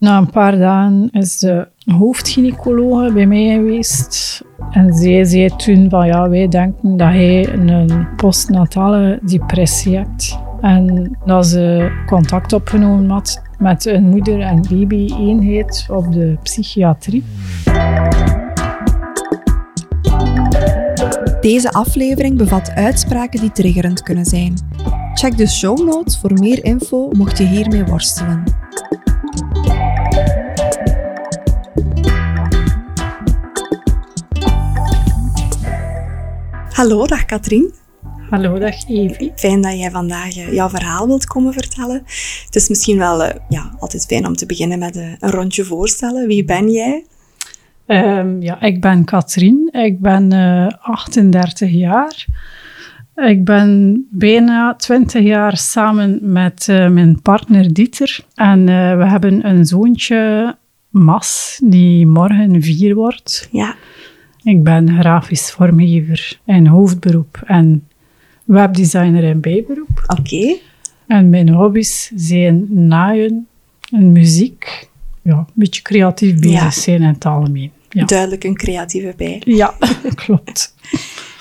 Na een paar dagen is de hoofdgynaecologe bij mij geweest. En zij zei toen van ja, wij denken dat hij een postnatale depressie hebt. En dat ze contact opgenomen had met een moeder- en baby-eenheid op de psychiatrie. Deze aflevering bevat uitspraken die triggerend kunnen zijn. Check de show notes voor meer info mocht je hiermee worstelen. Hallo, dag Katrien. Hallo, dag Evie. Fijn dat jij vandaag eh, jouw verhaal wilt komen vertellen. Het is misschien wel eh, ja, altijd fijn om te beginnen met eh, een rondje voorstellen. Wie ben jij? Um, ja, ik ben Katrien. Ik ben uh, 38 jaar. Ik ben bijna 20 jaar samen met uh, mijn partner Dieter. En uh, we hebben een zoontje, Mas, die morgen vier wordt. Ja. Ik ben grafisch vormgever in hoofdberoep en webdesigner in bijberoep. Oké. Okay. En mijn hobby's zijn naaien en muziek. Ja, een beetje creatief bezig ja. zijn in het algemeen. Ja. Duidelijk een creatieve bij. Ja, klopt.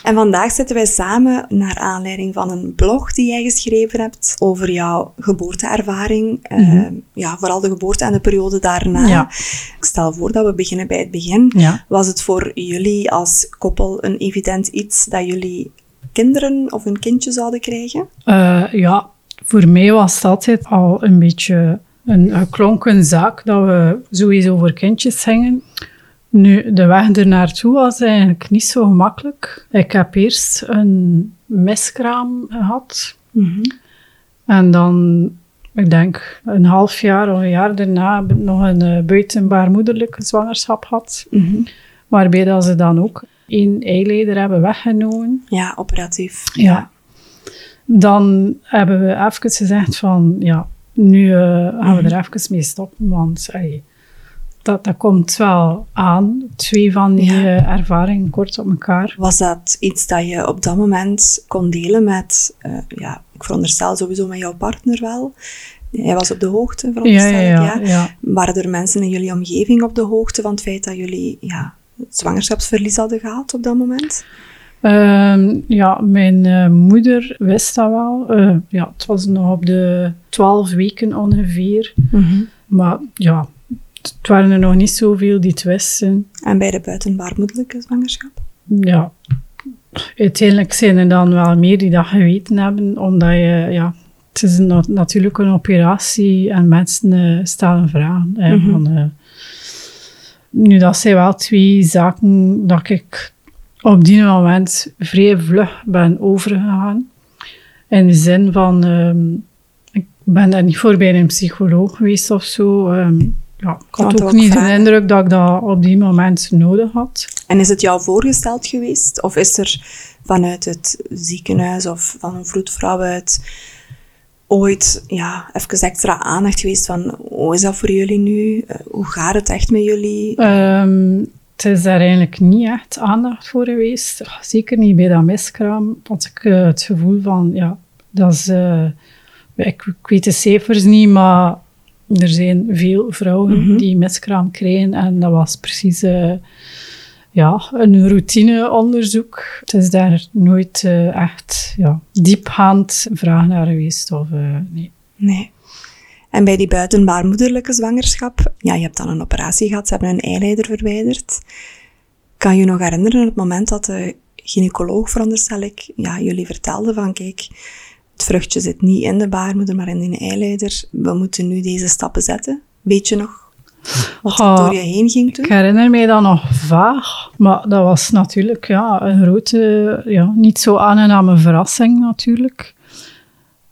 En vandaag zitten wij samen naar aanleiding van een blog die jij geschreven hebt over jouw geboorteervaring. Mm -hmm. uh, ja, vooral de geboorte en de periode daarna. Ja. Ik stel voor dat we beginnen bij het begin. Ja. Was het voor jullie als koppel een evident iets dat jullie kinderen of een kindje zouden krijgen? Uh, ja, voor mij was het altijd al een beetje een geklonken zaak dat we sowieso voor kindjes gingen. Nu, de weg ernaartoe was eigenlijk niet zo gemakkelijk. Ik heb eerst een miskraam gehad. Mm -hmm. En dan, ik denk, een half jaar of een jaar daarna heb ik nog een uh, buitenbaarmoederlijke zwangerschap gehad. Mm -hmm. Waarbij dat ze dan ook één eileider hebben weggenomen. Ja, operatief. Ja. Dan hebben we even gezegd van, ja, nu uh, gaan we er even mee stoppen, want... Ay, dat, dat komt wel aan. Twee van die ja. ervaringen kort op elkaar. Was dat iets dat je op dat moment kon delen met, uh, ja, ik veronderstel sowieso met jouw partner wel. Jij was op de hoogte, veronderstel ja, ja, ja, ja. Waren er mensen in jullie omgeving op de hoogte van het feit dat jullie ja, zwangerschapsverlies hadden gehad op dat moment? Uh, ja, mijn uh, moeder wist dat wel. Uh, ja, het was nog op de twaalf weken ongeveer. Mm -hmm. Maar ja, het waren er nog niet zoveel die het wisten. En bij de buitenbaarmoederlijke zwangerschap? Ja, uiteindelijk zijn er dan wel meer die dat geweten hebben, omdat je, ja, het is een, natuurlijk een operatie en mensen uh, stellen vragen. Mm Mhm. -hmm. van, uh, nu, dat zijn wel twee zaken dat ik op die moment vrij vlug ben overgegaan. In de zin van, um, ik ben daar niet voor bij een psycholoog geweest of zo. Um, ja, ik had ook, ook niet vragen. de indruk dat ik dat op die moment nodig had. En is het jou voorgesteld geweest? Of is er vanuit het ziekenhuis of van een vroedvrouw uit ooit ja, even extra aandacht geweest van hoe is dat voor jullie nu? Hoe gaat het echt met jullie? Um, het is daar eigenlijk niet echt aandacht voor geweest. Zeker niet bij dat miskraam. Had ik uh, het gevoel van, ja, dat is... Uh, ik, ik weet de cijfers niet, maar er zijn veel vrouwen Mhm. mm -hmm. die miskraam krijgen en dat was precies uh, ja, een routineonderzoek. Het is daar nooit uh, echt ja, diepgaand vraag naar geweest. Of, uh, nee. nee. En bij die buitenbaarmoederlijke zwangerschap, ja, je hebt dan een operatie gehad, ze hebben een eileider verwijderd. Kan je nog herinneren het moment dat de gynaecoloog, veronderstel ik, ja, jullie vertelde van kijk, het vruchtje zit niet in de baarmoeder, maar in de eileider. We moeten nu deze stappen zetten. Weet je nog wat er door je heen ging toen? Ik herinner mij dat nog vaag, maar dat was natuurlijk ja, een grote, ja, niet zo aangename verrassing natuurlijk.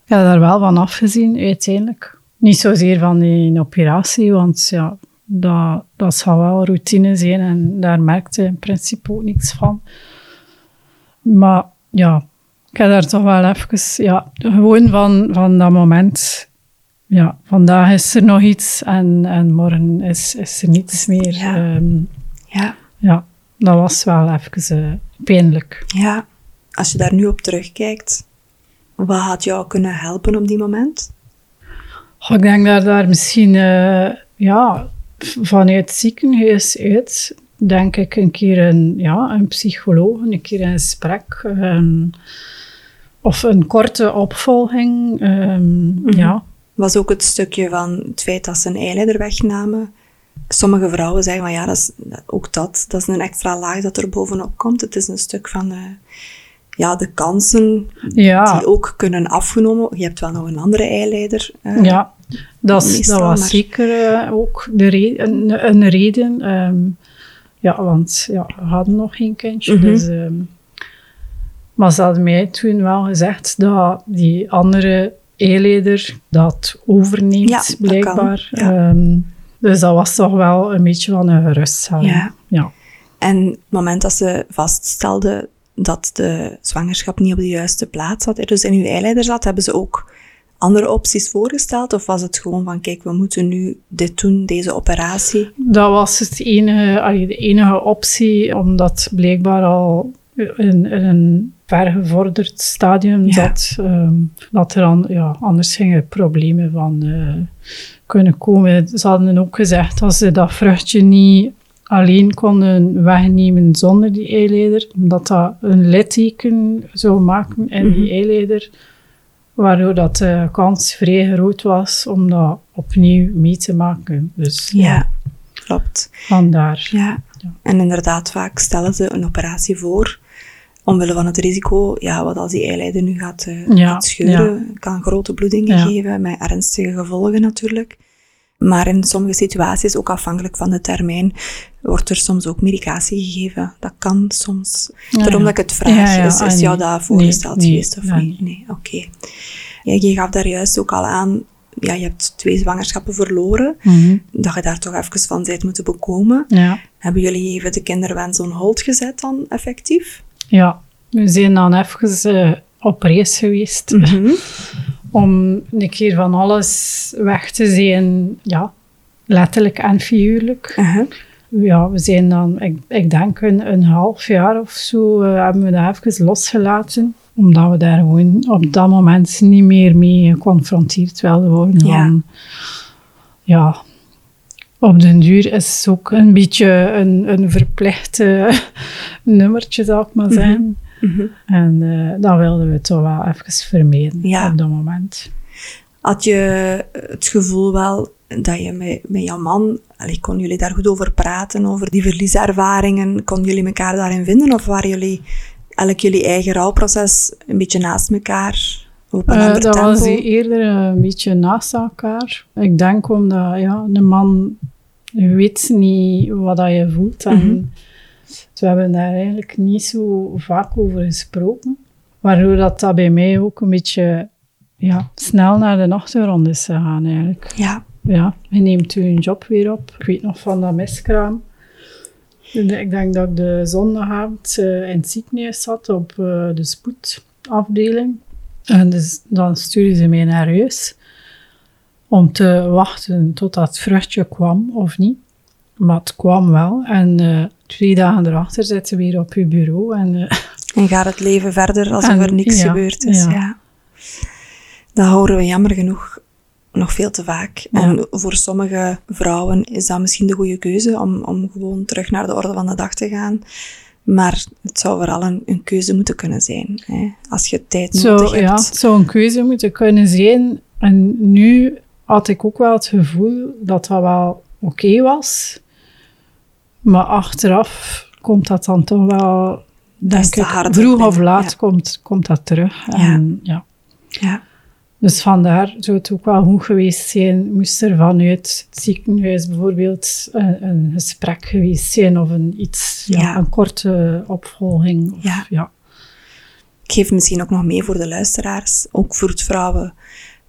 Ik heb daar wel van afgezien uiteindelijk. Niet zozeer van die operatie, want ja, dat, dat zou wel routine zijn en daar merkte in principe ook niks van. Maar ja, ik heb daar toch wel even, ja, gewoon van, van dat moment, ja, vandaag is er nog iets en, en morgen is, is er niets meer. Ja. Um, ja. ja, dat was wel even uh, pijnlijk. Ja, als je daar nu op terugkijkt, wat had jou kunnen helpen op die moment? Ik denk dat daar misschien uh, ja, vanuit het ziekenhuis uit denk ik een keer een, ja, een psycholoog, een keer een gesprek. ehm, of een korte opvolging. ehm, Ja, Was ook het stukje van het feit dat ze een eileider wegnamen. Sommige vrouwen zeggen van ja, dat is, ook dat, dat is een extra laag dat er bovenop komt. Het is een stuk van de, ja, de kansen ja, die ook kunnen afgenomen. Je hebt wel nog een andere eileider. eh, ja. Dat, is- meestal, dat was maar- zeker eh, ook de re- een, een reden. ehm, ja, want ja, we hadden nog geen kindje. Mhm. dus, ehm, maar ze hadden mij toen wel gezegd dat die andere eileider dat overneemt, Ja, dat kan, blijkbaar. ja. Ehm, dus dat was toch wel een beetje van een geruststelling. Ja. ja. En het moment dat ze vaststelden dat de zwangerschap niet op de juiste plaats zat, dus in uw eileider zat, hebben ze ook andere opties voorgesteld? Of was het gewoon van, kijk, we moeten nu dit doen, deze operatie? Dat was het enige, de enige optie, omdat blijkbaar al in een vergevorderd stadium Ja. zat. ehm, dat er dan, ja, anders gingen problemen van eh, kunnen komen. Ze hadden ook gezegd dat ze dat vruchtje niet alleen konden wegnemen zonder die eileider, omdat dat een litteken zou maken in die eileider, waardoor dat de kans vrij groot was om dat opnieuw mee te maken. Dus klopt. vandaar. Ja. Ja. En inderdaad, vaak stellen ze een operatie voor, omwille van het risico, ja, wat als die eileider nu gaat, eh, Ja, gaat scheuren, kan grote bloedingen Ja. geven, met ernstige gevolgen natuurlijk. Maar in sommige situaties, ook afhankelijk van de termijn, wordt er soms ook medicatie gegeven. Dat kan soms. Daarom dat ik het vraag, is, is ah, jou dat voorgesteld Nee, nee, geweest of niet? Nee, oké. Je gaf daar juist ook al aan, ja, je hebt twee zwangerschappen verloren, Mhm. dat je daar toch even van bent moeten bekomen. Ja. Hebben jullie even de kinderwens on hold gezet dan, effectief? Ja, we zijn dan even eh, op reis geweest Mhm. om een keer van alles weg te zijn. Ja, letterlijk en figuurlijk. Ja, we zijn dan, ik, ik denk een, een half jaar of zo, eh, hebben we dat even losgelaten. Omdat we daar gewoon op dat moment niet meer mee geconfronteerd wilden worden. Ja. Van, ja, op den duur is het ook een beetje een, een verplicht nummertje, zou ik maar zeggen. Mhm. En eh, dat wilden we toch wel even vermijden Ja. op dat moment. Had je het gevoel wel dat je met, met jouw man, allee, kon jullie daar goed over praten, over die verlieservaringen, kon jullie elkaar daarin vinden? Of waren jullie elk jullie eigen rouwproces een beetje naast elkaar? Op een Eh, dat tempo? was die eerder een beetje naast elkaar. Ik denk omdat ja, een man weet niet wat dat je voelt. En Mhm. we hebben daar eigenlijk niet zo vaak over gesproken. Waardoor dat, dat bij mij ook een beetje ja, snel naar de achtergrond is gegaan eigenlijk. Ja, Ja, je neemt je job weer op. Ik weet nog van dat miskraam. Ik denk dat ik de zondagavond eh, in het ziekenhuis zat op eh, de spoedafdeling. En dus, dan stuurden ze mij naar huis om te wachten tot dat vruchtje kwam of niet. Maar het kwam wel. En eh, twee dagen erachter zitten we weer op je bureau. En eh, en gaat het leven verder alsof En- er niks ja, gebeurd is. Ja. ja. Dat horen we jammer genoeg nog veel te vaak. Ja. En voor sommige vrouwen is dat misschien de goede keuze om, om gewoon terug naar de orde van de dag te gaan. Maar het zou vooral een, een keuze moeten kunnen zijn. Hè? Als je tijd nodig Zo, hebt. ja, het zou een keuze moeten kunnen zijn. En nu had ik ook wel het gevoel dat dat wel oké was. Maar achteraf komt dat dan toch wel, denk is te ik, vroeg of laat Ja. komt, komt dat terug. Ja. En, ja. Ja. Dus vandaar zou het ook wel goed geweest zijn, moest er vanuit het ziekenhuis bijvoorbeeld een, een gesprek geweest zijn of een, iets, ja, Ja. een korte opvolging. Of, Ja. ja. Ik geef misschien ook nog mee voor de luisteraars. Ook vrouwen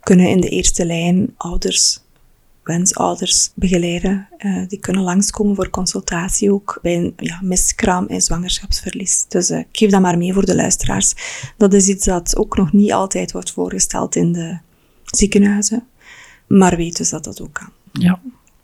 kunnen in de eerste lijn ouders, wensouders begeleiden. Eh, die kunnen langskomen voor consultatie ook bij een ja, miskraam en zwangerschapsverlies. Dus eh, ik geef dat maar mee voor de luisteraars. Dat is iets dat ook nog niet altijd wordt voorgesteld in de ziekenhuizen. Maar weet dus dat dat ook kan. ja.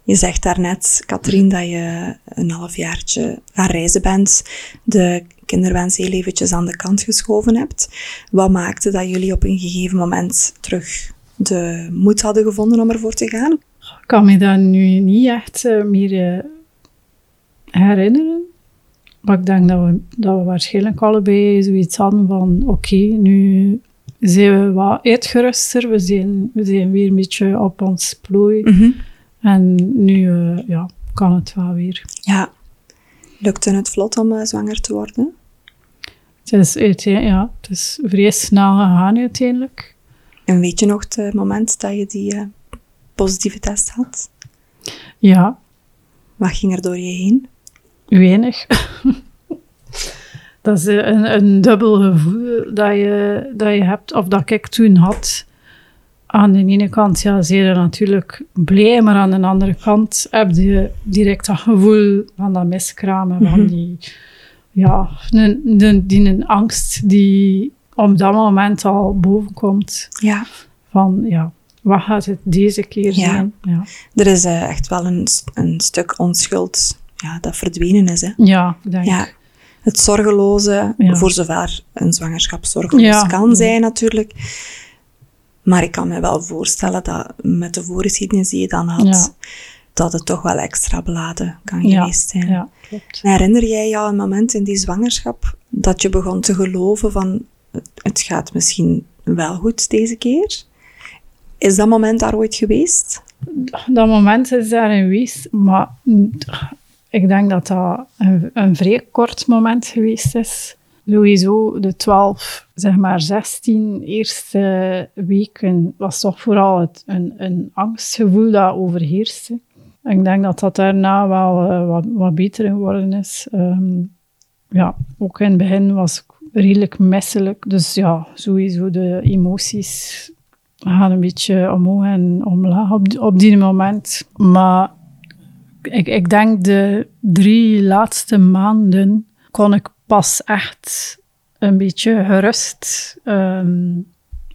Je zegt daarnet, Katrien, dat je een halfjaartje gaan reizen bent, de kinderwens heel eventjes aan de kant geschoven hebt. Wat maakte dat jullie op een gegeven moment terug de moed hadden gevonden om ervoor te gaan? Ik kan me dat nu niet echt eh, meer eh, herinneren. Maar ik denk dat we, dat we waarschijnlijk allebei zoiets hadden van oké, nu zijn we wat uitgeruster. We zijn, we zijn weer een beetje op ons plooi. Mhm. En nu eh, ja, kan het wel weer. Ja. Lukte het vlot om zwanger te worden? Het is, uiteen- ja, het is vrij snel gegaan uiteindelijk. En weet je nog het moment dat je die positieve test had? Ja, Wat ging er door je heen? weinig. dat is eh, een, een dubbel gevoel dat je, dat je hebt, of dat ik toen had. Aan de ene kant ja, zeer natuurlijk blij, maar aan de andere kant heb je direct dat gevoel van dat miskramen, van Mhm. die, ja, een, die, die een angst die op dat moment al bovenkomt. Ja. Van ja, wat gaat het deze keer zijn? Ja, Er is eh, echt wel een, een stuk onschuld ja, dat verdwenen is. Hè? ja denk Ja. Het zorgeloze, voor zover een zwangerschap zorgeloos kan zijn natuurlijk. Maar ik kan me wel voorstellen dat met de voorgeschiedenis die je dan had, dat het toch wel extra beladen kan geweest zijn. ja, klopt. Herinner jij jou een moment in die zwangerschap dat je begon te geloven van het gaat misschien wel goed deze keer? Is dat moment daar ooit geweest? dat moment is daar geweest, maar ik denk dat dat een, een vrij kort moment geweest is. Sowieso de 12, zeg maar 16 eerste weken was toch vooral het, een, een angstgevoel dat overheerste. Ik denk dat dat daarna wel eh, wat, wat beter geworden is. Ehm, ja, ook in het begin was ik redelijk misselijk. Dus ja, sowieso de emoties gaan een beetje omhoog en omlaag op, die- op die moment. Maar ik, ik denk de drie laatste maanden kon ik pas echt een beetje gerust, met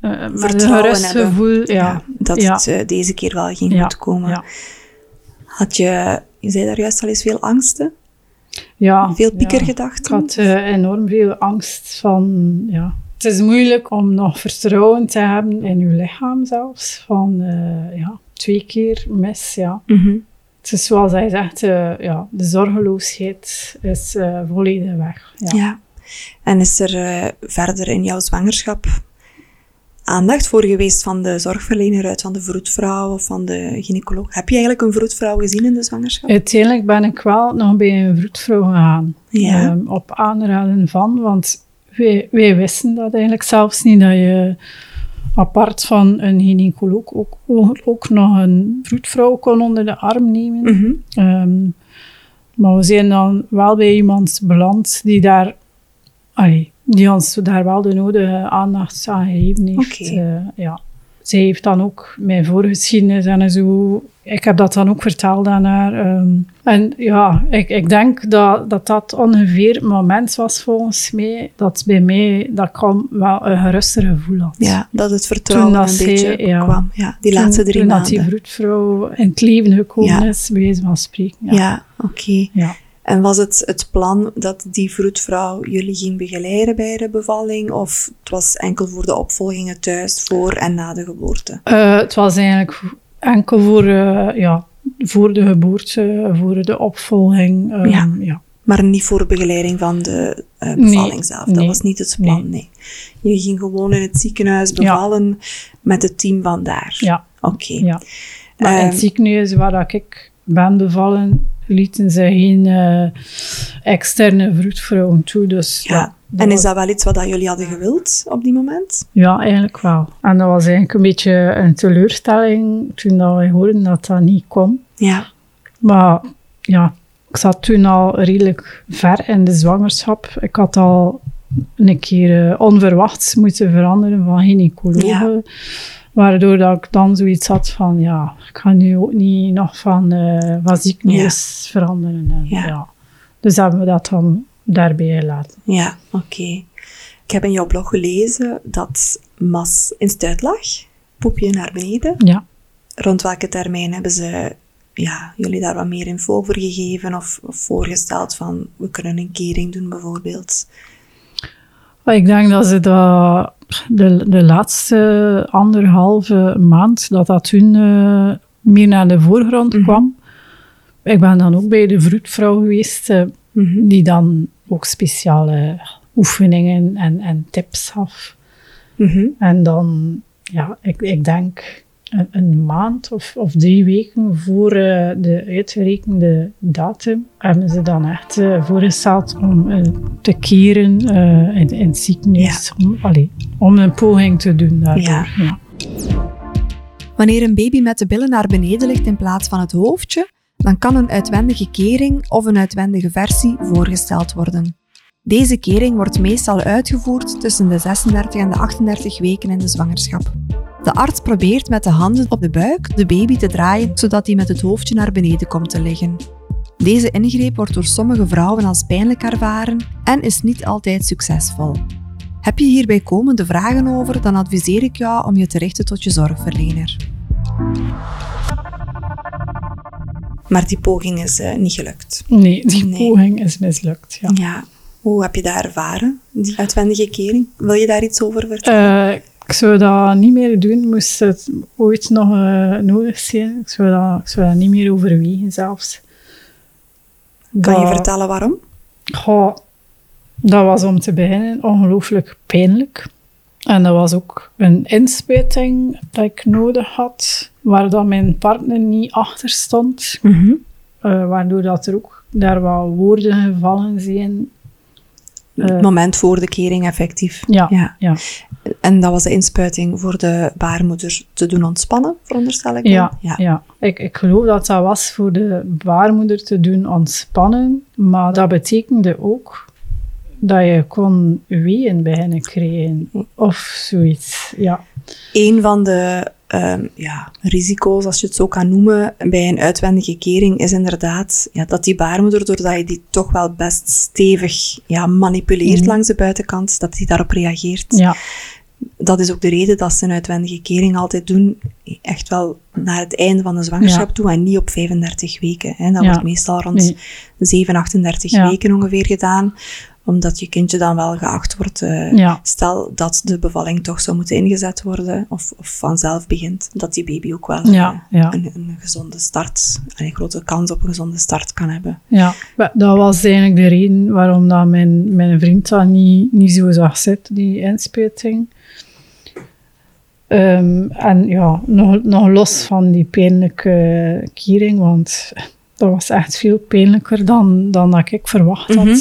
een Vertrouwen gerust hebben. gevoel. Ja, dat ja. het eh, deze keer wel ging Ja, goed komen. ja. Had je, je zei daar juist al eens veel angsten? ja, Veel piekergedachten? Ik had eh, enorm veel angst van, ja. Het is moeilijk om nog vertrouwen te hebben in je lichaam zelfs. Van, eh, ja, twee keer mis, ja. Mhm. Het is zoals hij zegt, eh, ja, de zorgeloosheid is eh, volledig weg. Ja. Ja. En is er verder in jouw zwangerschap aandacht voor geweest van de zorgverlener uit, van de vroedvrouw of van de gynaecoloog? Heb je eigenlijk een vroedvrouw gezien in de zwangerschap? Uiteindelijk ben ik wel nog bij een vroedvrouw gegaan. Ja. Ehm, op aanraden van, want wij, wij wisten dat eigenlijk zelfs niet, dat je apart van een gynaecoloog ook, ook nog een vroedvrouw kon onder de arm nemen. Mhm. Ehm, maar we zijn dan wel bij iemand beland die daar, allee, die ons daar wel de nodige aandacht aan gegeven heeft. Eh, ja. Zij heeft dan ook mijn voorgeschiedenis en zo. Ik heb dat dan ook verteld aan haar. ehm. en ja, ik, ik denk dat, dat dat ongeveer het moment was volgens mij, dat bij mij dat al wel een geruster gevoel had. Ja, dat het vertrouwen dat een zij, beetje ja. kwam. Ja, die Toen- laatste drie toen dat maanden. die vroedvrouw in het leven gekomen Ja. is, bij wijze van spreken. ja, Ja. oké. ja. En was het het plan dat die vroedvrouw jullie ging begeleiden bij de bevalling? Of het was enkel voor de opvolgingen thuis, voor en na de geboorte? Eh, het was eigenlijk enkel voor, eh, ja, voor de geboorte, voor de opvolging. ehm, Ja. ja. Maar niet voor begeleiding van de eh, Nee, bevalling zelf. Dat nee, was niet het plan, nee. Je ging gewoon in het ziekenhuis bevallen met het team van daar. Ja, Oké. ja. Maar in Ehm, het ziekenhuis waar dat ik ben bevallen, lieten ze geen eh, externe vroedvrouwen toe. Dus ja, ja. dat En is dat wel iets wat dat jullie hadden gewild op die moment? ja, eigenlijk wel. En dat was eigenlijk een beetje een teleurstelling toen dat wij hoorden dat dat niet kon. Ja. Maar ja, ik zat toen al redelijk ver in de zwangerschap. Ik had al een keer eh, onverwachts moeten veranderen van gynaecologe. Waardoor dat ik dan zoiets had van, ja, ik ga nu ook niet nog van, eh van ziekenhuis veranderen. En, Ja. ja. Dus hebben we dat dan daarbij gelaten. Ja, oké. Ik heb in jouw blog gelezen dat mas in stuit lag. Poepje naar beneden. Ja. Rond welke termijn hebben ze ja, jullie daar wat meer info over gegeven of, of voorgesteld van we kunnen een kering doen bijvoorbeeld? Ik denk dat ze dat de, de laatste anderhalve maand, dat dat toen eh, meer naar de voorgrond Mhm. kwam. Ik ben dan ook bij de vroedvrouw geweest, eh, Mhm. die dan ook speciale oefeningen en, en tips gaf. Mhm. En dan, ja, ik, ik denk een, een maand of, of drie weken voor eh, de uitgerekende datum hebben ze dan echt eh, voorgesteld om eh, te keren in, in het ziekenhuis. Om, allee, om een poging te doen daardoor. Ja. Ja. Wanneer een baby met de billen naar beneden ligt in plaats van het hoofdje, dan kan een uitwendige kering of een uitwendige versie voorgesteld worden. Deze kering wordt meestal uitgevoerd tussen de 36 en de 38 weken in de zwangerschap. De arts probeert met de handen op de buik de baby te draaien zodat hij met het hoofdje naar beneden komt te liggen. Deze ingreep wordt door sommige vrouwen als pijnlijk ervaren en is niet altijd succesvol. Heb je hierbij komende vragen over, dan adviseer ik jou om je te richten tot je zorgverlener. Maar die poging is eh, niet gelukt. Nee, die Nee. poging is mislukt. Ja. Ja. Hoe heb je dat ervaren, die uitwendige kering? Wil je daar iets over vertellen? Eh, ik zou dat niet meer doen, moest het ooit nog eh, nodig zijn. Ik zou, dat, ik zou dat niet meer overwegen zelfs. kan je dat- vertellen waarom? Goh, dat was om te beginnen ongelooflijk pijnlijk. En dat was ook een inspuiting dat ik nodig had, waar dan mijn partner niet achter stond. Eh, waardoor dat er ook daar wat woorden gevallen zijn. Het Eh, moment voor de kering effectief. ja, Ja. ja. En dat was de inspuiting voor de baarmoeder te doen ontspannen, veronderstel ik? Ja, ja. Ik, ik geloof dat dat was voor de baarmoeder te doen ontspannen, maar dat betekende ook dat je kon weeën beginnen krijgen of zoiets. Ja, Een van de ehm, ja, risico's, als je het zo kan noemen, bij een uitwendige kering is inderdaad ja, dat die baarmoeder, doordat je die toch wel best stevig ja, manipuleert Mhm. langs de buitenkant, dat die daarop reageert. ja, Dat is ook de reden dat ze een uitwendige kering altijd doen, echt wel naar het einde van de zwangerschap Ja. toe en niet op 35 weken. Hè. Dat Ja. wordt meestal rond Nee. 7, 38 Ja. weken ongeveer gedaan, omdat je kindje dan wel geacht wordt. eh, ja, Stel dat de bevalling toch zou moeten ingezet worden, of, of vanzelf begint, dat die baby ook wel Ja, eh, ja. Een, een gezonde start, een grote kans op een gezonde start kan hebben. ja. Dat was eigenlijk de reden waarom dat mijn, mijn vriend dat niet, niet zo zag zitten, die inspuiting. Ehm, en ja, nog, nog los van die pijnlijke kering, want dat was echt veel pijnlijker dan, dan dat ik verwacht had. Mhm.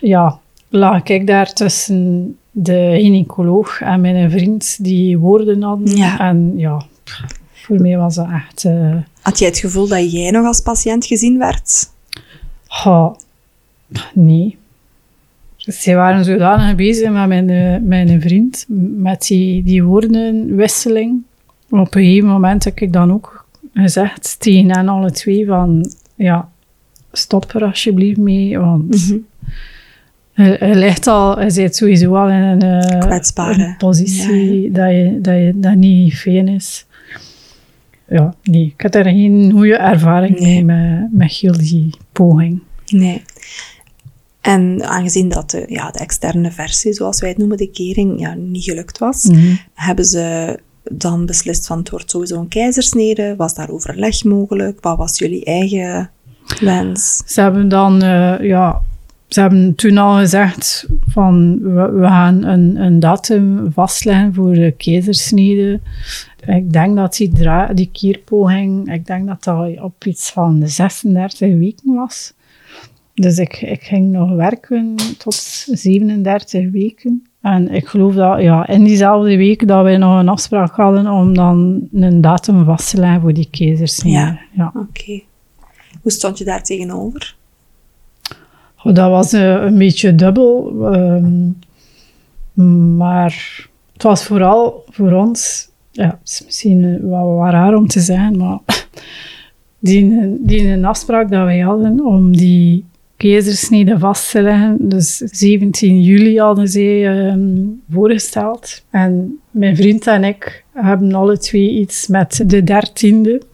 Ja, lag ik daar tussen de gynaecoloog en mijn vriend die woorden hadden. Ja. En ja, voor mij was dat echt... eh, Had jij het gevoel dat jij nog als patiënt gezien werd? Ja, nee. Ze waren zodanig bezig met mijn, eh, mijn vriend, met die, die woordenwisseling. Op een gegeven moment heb ik dan ook gezegd tegen hen alle twee van, ja, stop er alsjeblieft mee, want Mhm. Je, je ligt al, je zit sowieso al in een, eh, een positie Dat, je, dat, je, dat niet fijn is. Ja, nee, ik had er geen goede ervaring Nee. mee met, met heel die poging. Nee. En aangezien dat de, ja, de externe versie, zoals wij het noemen, de kering, ja, niet gelukt was, Mhm. hebben ze dan beslist van het wordt sowieso een keizersnede? Was daar overleg mogelijk? Wat was jullie eigen wens? Ze hebben dan, eh, ja, ze hebben toen al gezegd van we, we gaan een, een datum vastleggen voor de keizersnede. Ik denk dat die, dra- die keerpoging, ik denk dat dat op iets van de 36 weken was. Dus ik, ik ging nog werken tot 37 weken. En ik geloof dat ja, in diezelfde week dat wij nog een afspraak hadden om dan een datum vast te leggen voor die keizersnede. Ja. ja. Oké. Hoe stond je daar tegenover? Dat was eh, een beetje dubbel. ehm, maar het was vooral voor ons, ja, het is misschien eh, wel wat raar om te zeggen, maar die, die een afspraak dat wij hadden om die keizersnede vast te leggen, dus 17 juli hadden zij ehm, voorgesteld. En mijn vriend en ik hebben alle twee iets met de 13e.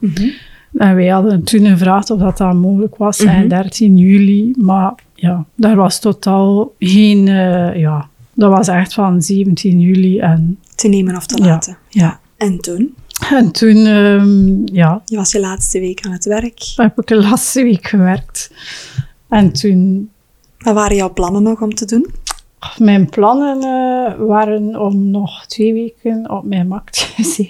En wij hadden toen gevraagd of dat, dat mogelijk was, Mhm. en 13 juli. Maar ja, daar was totaal geen... eh, ja, dat was echt van 17 juli. En Te nemen of te laten? ja. En toen? En toen, ehm, ja, Je was je laatste week aan het werk. heb ik de laatste week gewerkt. En toen, Wat waren jouw plannen nog om te doen? mijn plannen eh, waren om nog twee weken op mijn mak te zijn.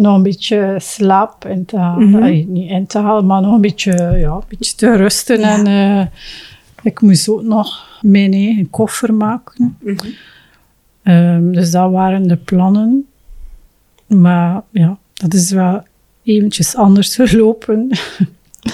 Nog een beetje slaap in te halen. Mhm. Niet in te halen, maar nog een beetje, ja, een beetje te rusten. Ja. En eh, ik moest ook nog mijn eigen koffer maken. Ehm, dus dat waren de plannen. Maar ja, dat is wel eventjes anders verlopen.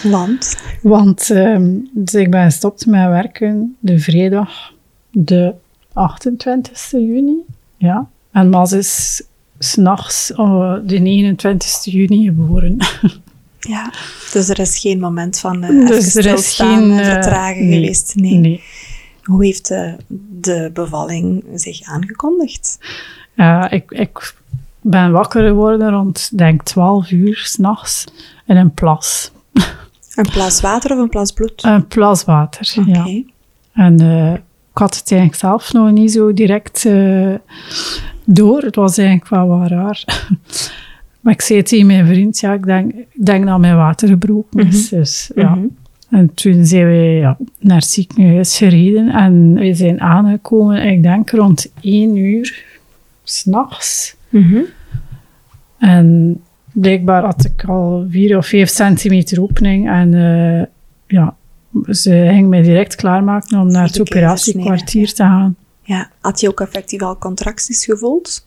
Want? Want ehm, dus ik ben gestopt met werken de vrijdag, de 28 juni. Ja. En Mas is s'nachts uh, de 29 juni geboren. Ja. Dus er is geen moment van uh, dus er is geen eh, vertragen nee, geweest? Nee. nee. Hoe heeft de, de bevalling zich aangekondigd? Ja, ik, ik ben wakker geworden rond, denk 12 uur s'nachts in een plas. Een plas water of een plas bloed? Een plas water, Oké. ja. En eh, ik had het eigenlijk zelf nog niet zo direct eh, door. Het was eigenlijk wel wat raar. maar ik zei tegen mijn vriend, ja, ik denk, ik denk dat mijn water gebroken is. Dus, ja. Mhm. En toen zijn we ja, naar het ziekenhuis gereden en we zijn aangekomen, ik denk rond één uur s'nachts. Mhm. En blijkbaar had ik al vier of vijf centimeter opening. En eh, ja, ze ging mij direct klaarmaken om naar het operatiekwartier te gaan. Ja. Had je ook effectief al contracties gevoeld?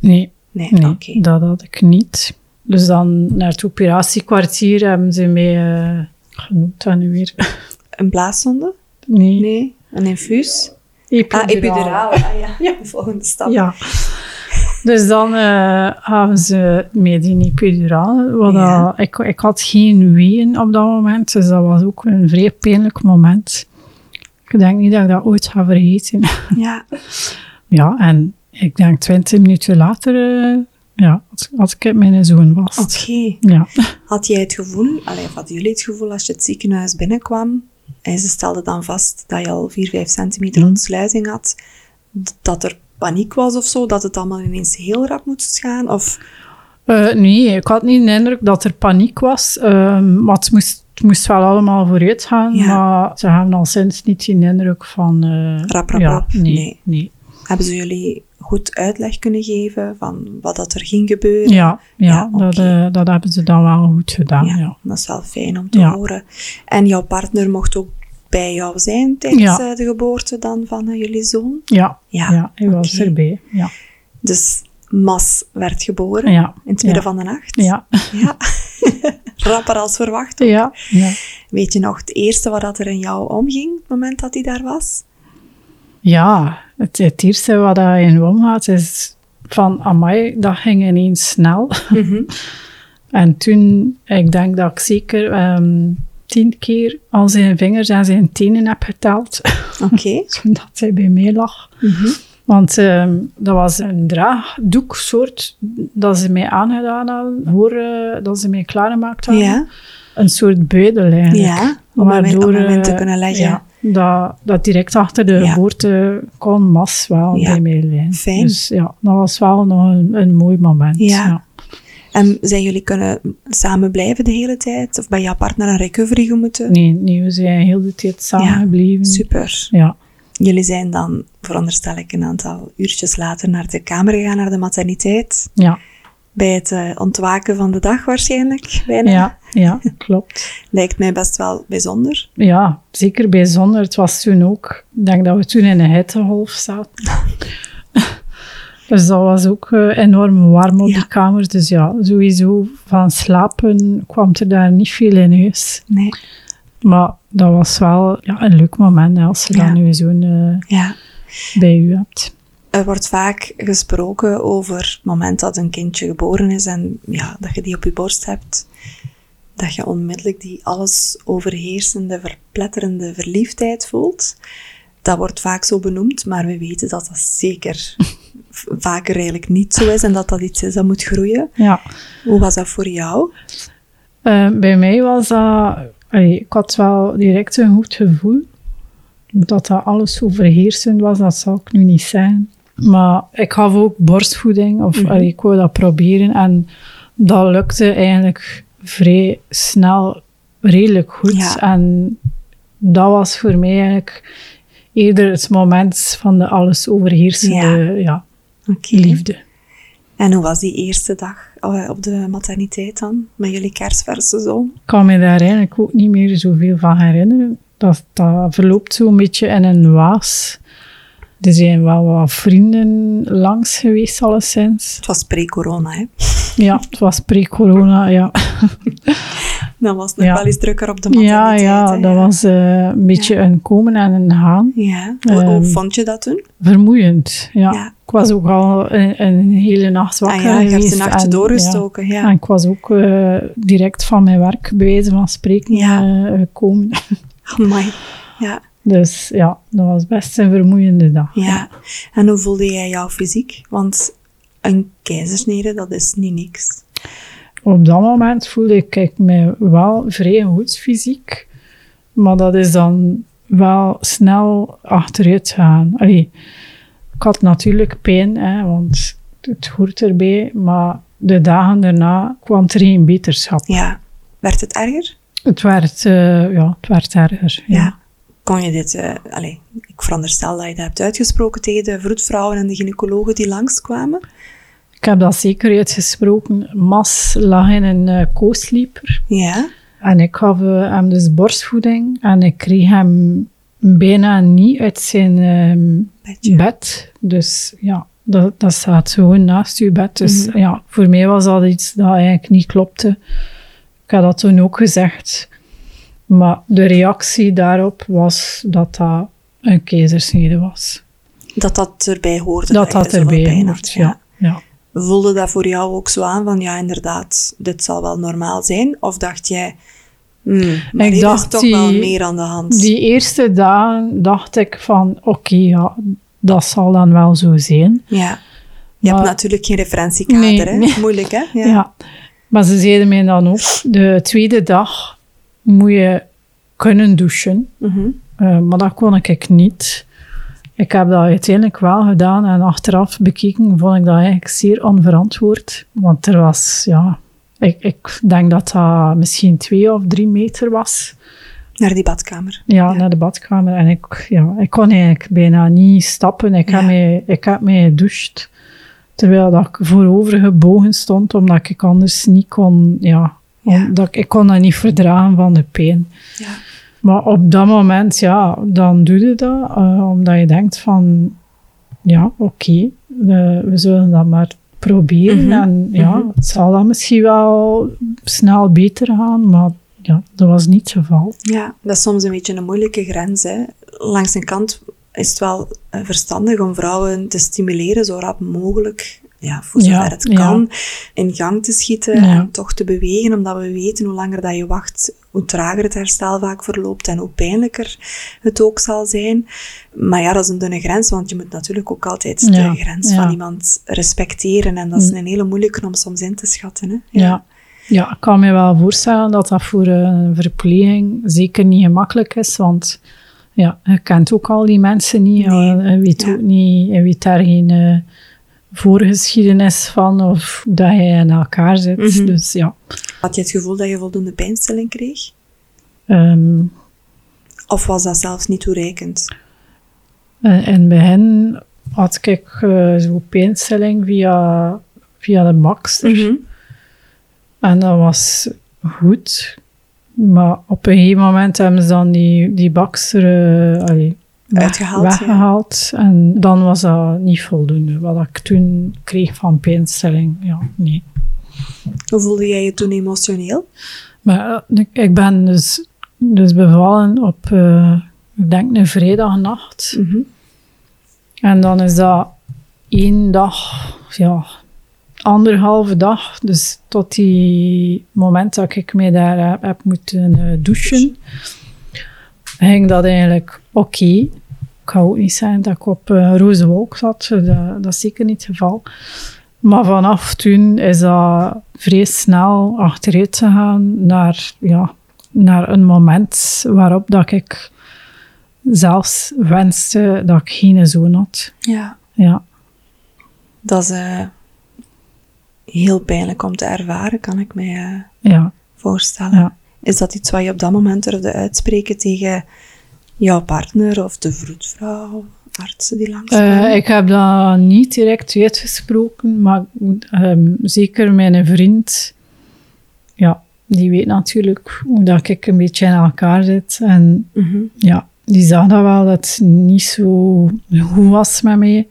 Nee, Nee, dat had ik niet. Dus dan naar het operatiekwartier hebben ze mij... eh genoemd dat nu weer? Een blaaszonde? Nee, Nee. Een infuus? epiduraal. Ah, epiduraal. Ah, ja. ja. De volgende stap. Ja. Dus dan hebben ze mij die epiduraal. Wat Ja. dat- ik, ik had geen weeën op dat moment, dus dat was ook een vrij pijnlijk moment. Ik denk niet dat ik dat ooit ga vergeten. Ja. ja, en ik denk twintig minuten later eh, ja, had, had ik mijn zoon vast. Oké. Ja. Had jij het gevoel, allee, of hadden jullie het gevoel als je het ziekenhuis binnenkwam en ze stelden dan vast dat je al 4, 5 centimeter Mhm. ontsluiting had, dat er paniek was of zo, dat het allemaal ineens heel rap moest gaan? Of, Eh, nee, ik had niet de indruk dat er paniek was. maar het moest, het moest wel allemaal vooruit gaan. Ja. Maar ze hebben al sinds niet die indruk van... eh, Rap, rap, ja, rap. Nee, Nee. nee. hebben ze jullie goed uitleg kunnen geven van wat dat er ging gebeuren? Ja, ja, Ja, dat, eh, dat hebben ze dan wel goed gedaan. Ja, dat is wel fijn om te Ja. horen. En jouw partner mocht ook bij jou zijn tijdens eh, de geboorte dan van jullie zoon? ja, ja, Ja, hij was erbij. Ja, Dus Mas werd geboren in het midden van de nacht. ja, Ja. Rapper als verwacht. ook. ja, ja. Weet je nog het eerste wat dat er in jou omging, op het moment dat hij daar was? ja het, het eerste wat hij in omgaat is van, amai, dat ging ineens snel. En toen, ik denk dat ik zeker ehm, tien keer al zijn vingers en zijn tenen heb geteld, Oké. toen dat hij bij mij lag. Want ehm, dat was een draagdoeksoort dat ze mij aangedaan hadden, voor eh, dat ze mij klaargemaakt hadden. Ja. Een soort buidel eigenlijk. Ja, om hem in te eh, kunnen leggen. Ja, dat, dat direct achter de Ja. geboorte kon Mas wel bij mij liggen. fijn. Dus ja, dat was wel nog een, een mooi moment. Ja. En zijn jullie kunnen samen blijven de hele tijd? Of bij jouw partner een recovery moeten? Nee, nee, we zijn heel de tijd samen Ja, gebleven. Super. Ja, Jullie zijn dan, veronderstel ik, een aantal uurtjes later naar de kamer gegaan, naar de materniteit. ja, Bij het eh, ontwaken van de dag waarschijnlijk, bijna. ja, ja, klopt. Lijkt mij best wel bijzonder. Ja, zeker bijzonder. Het was toen ook, ik denk dat we toen in een hittegolf zaten. dus dat was ook eh, enorm warm op Ja. die kamer. Dus ja, sowieso van slapen kwam er daar niet veel in huis. Nee. Maar dat was wel ja, een leuk moment hè, als je Ja. dan nu zo'n eh, Ja. bij u hebt. Er wordt vaak gesproken over het moment dat een kindje geboren is en ja, dat je die op je borst hebt. Dat je onmiddellijk die alles overheersende, verpletterende verliefdheid voelt. Dat wordt vaak zo benoemd, maar we weten dat dat zeker vaker eigenlijk niet zo is en dat dat iets is dat moet groeien. Ja. Hoe was dat voor jou? Eh, bij mij was dat... allee, ik had wel direct een goed gevoel. Dat dat alles overheersend was, dat zal ik nu niet zijn. Maar ik gaf ook borstvoeding, of Mhm. allee, ik wou dat proberen. En dat lukte eigenlijk vrij snel, redelijk goed. Ja. En dat was voor mij eigenlijk eerder het moment van de alles overheersende ja. Oké. liefde. En hoe was die eerste dag eh, op de materniteit dan? Met jullie kerstverse zoon? Ik kan me daar eigenlijk ook niet meer zoveel van herinneren. Dat, dat verloopt zo'n beetje in een waas. Er zijn wel wat vrienden langs geweest, alleszins. Het was pre-corona, hè? Ja, het was pre-corona, ja. Dan was het nog Ja. wel eens drukker op de Ja, materniteit. ja, hè? dat was eh, een beetje een komen en een gaan. Ja. Hoe, hoe Ehm, vond je dat toen? Vermoeiend, ja. Ja. Ik was ook al een, een hele nacht Ah wakker ja, je hebt de nachten en, doorgestoken, Ja. ja. En ik was ook eh, direct van mijn werk, bij wijze van spreken, Ja. eh, gekomen. Amai. Ja, Dus ja, dat was best een vermoeiende dag. ja. En hoe voelde jij jouw fysiek? Want een keizersnede, dat is niet niks. Op dat moment voelde ik, ik me wel vrij goed fysiek, maar dat is dan wel snel achteruit gaan. Allee, ik had natuurlijk pijn, hè, want het hoort erbij, maar de dagen daarna kwam er geen beterschap. Ja. Werd het erger? Het werd, eh, ja, het werd erger. Ja. Ja. Kon je dit... eh allee, ik veronderstel dat je dat hebt uitgesproken tegen de vroedvrouwen en de gynaecologen die langskwamen. Ik heb dat zeker uitgesproken. Mas lag in een uh. Ja. En ik gaf eh, hem dus borstvoeding en ik kreeg hem bijna niet uit zijn ehm, bed. Dus ja, dat, dat staat gewoon naast uw bed. Dus Mhm. ja, voor mij was dat iets dat eigenlijk niet klopte. Ik had dat toen ook gezegd. Maar de reactie daarop was dat dat een keizersnede was. Dat dat erbij hoorde. Dat dat erbij hoort, ja. ja. Voelde dat voor jou ook zo aan van, ja, inderdaad, dit zal wel normaal zijn? Of dacht jij, hmm, maar Ik dacht is toch die- wel meer aan de hand? Die eerste dagen dacht ik van, oké, ja, dat zal dan wel zo zijn. Ja. Je Maar- hebt natuurlijk geen referentiekader, Nee, hè? nee. Moeilijk, hè? Ja. Ja. Maar ze zeiden mij dan ook, de tweede dag moet je kunnen douchen. Mhm. Eh, maar dat kon ik niet. Ik heb dat uiteindelijk wel gedaan en achteraf bekeken vond ik dat eigenlijk zeer onverantwoord. Want er was, ja, ik, ik denk dat dat misschien twee of drie meter was. Naar die badkamer. Ja, Ja. naar de badkamer. En ik, ja, ik kon eigenlijk bijna niet stappen. Ik, Ja. heb, mij, ik heb mij gedoucht. Terwijl dat ik voorover gebogen stond, omdat ik anders niet kon... Ja, Ja. omdat ik, ik kon dat niet verdragen van de pijn. Ja. Maar op dat moment, ja, dan doe je dat. eh, omdat je denkt van... Ja, oké, we zullen dat maar proberen. Mhm, En ja, mhm. het zal dan misschien wel snel beter gaan. Maar ja, dat was niet het geval. Ja, dat is soms een beetje een moeilijke grens. Hè. Langs een kant is het wel eh, verstandig om vrouwen te stimuleren zo rap mogelijk, ja, voor zover Ja, het ja. kan, in gang te schieten Ja. en toch te bewegen, omdat we weten hoe langer dat je wacht, hoe trager het herstel vaak verloopt en hoe pijnlijker het ook zal zijn. Maar ja, dat is een dunne grens, want je moet natuurlijk ook altijd de grens van iemand respecteren en dat is een hele moeilijke om soms in te schatten. Hè. Ja. ja, ik kan me wel voorstellen dat dat voor een verpleging zeker niet gemakkelijk is, want ja, je kent ook al die mensen niet. Nee. Je je weet ook niet, je weet daar geen eh, voorgeschiedenis van of dat je in elkaar zit. Mhm. Dus ja, Had je het gevoel dat je voldoende pijnstilling kreeg? ehm, Of was dat zelfs niet toereikend? eh, in het begin had ik uh, zo'n pijnstilling via, via de bakster. Mhm. En dat was goed. Maar op een gegeven moment hebben ze dan die, die bakster eh, allee, Uitgehaald, ja. En dan was dat niet voldoende. Wat ik toen kreeg van pijnstelling, ja, nee. Hoe voelde jij je toen emotioneel? Maar eh, ik, ben dus, dus bevallen op, eh, ik denk, een vrijdagnacht. Mhm. En dan is dat één dag, ja, anderhalve dag. Dus tot die moment dat ik mij daar heb, heb moeten eh, douchen, ging dat eigenlijk oké. Ik ga ook niet zeggen dat ik op een roze wolk zat. Dat, dat is zeker niet het geval. Maar vanaf toen is dat vrij snel achteruit gegaan naar, ja, naar een moment waarop dat ik zelfs wenste dat ik geen zoon had. Ja. Ja. Dat is eh, heel pijnlijk om te ervaren, kan ik mij eh, Ja, voorstellen. ja. Is dat iets wat je op dat moment durfde uitspreken tegen jouw partner of de vroedvrouw, artsen die langskwamen? Eh, ik heb dat niet direct uitgesproken, maar ehm, zeker mijn vriend, ja, die weet natuurlijk hoe dat ik een beetje in elkaar zit. En Mhm. ja, die zag dat wel, dat het niet zo goed was met mij.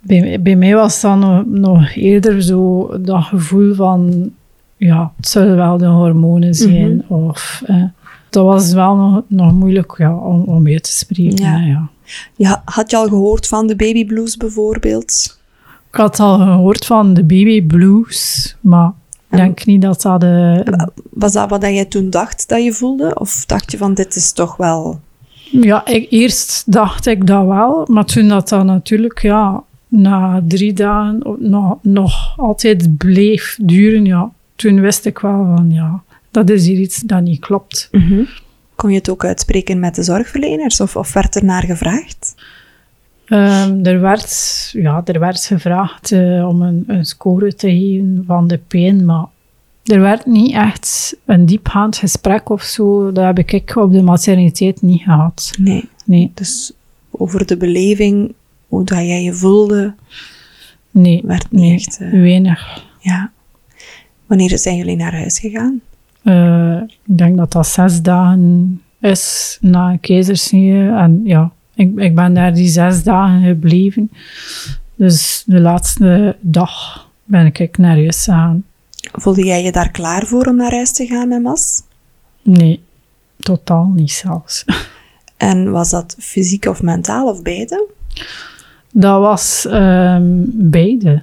Bij, bij mij was dat nog, nog eerder zo dat gevoel van, ja, het zullen wel de hormonen zijn. Of, eh, dat was wel nog, nog moeilijk ja, om, om uit te spreken. Ja. ja. Ja, had je al gehoord van de baby blues bijvoorbeeld? Ik had al gehoord van de baby blues, maar ik denk niet dat dat de... Was dat wat jij toen dacht dat je voelde? Of dacht je van dit is toch wel... Ja, ik, eerst dacht ik dat wel, maar toen dat dan natuurlijk, ja, na drie dagen nog, nog altijd bleef duren, ja, toen wist ik wel van, ja, dat is hier iets dat niet klopt. Kon je het ook uitspreken met de zorgverleners? Of, of werd er naar gevraagd? Ehm, er, werd, ja, er werd gevraagd eh, om een, een score te geven van de pijn, maar er werd niet echt een diepgaand gesprek of zo. Dat heb ik op de materniteit niet gehad. Nee. Nee, Dus over de beleving, hoe dat jij je voelde, nee, werd niet nee, echt... eh, weinig. ja. Wanneer zijn jullie naar huis gegaan? Eh, ik denk dat dat zes dagen is na een keizersnee. En ja, ik, ik ben daar die zes dagen gebleven. Dus de laatste dag ben ik naar huis gegaan. Voelde jij je daar klaar voor om naar huis te gaan met Mas? Nee, totaal niet zelfs. En was dat fysiek of mentaal of beide? Dat was ehm, beide.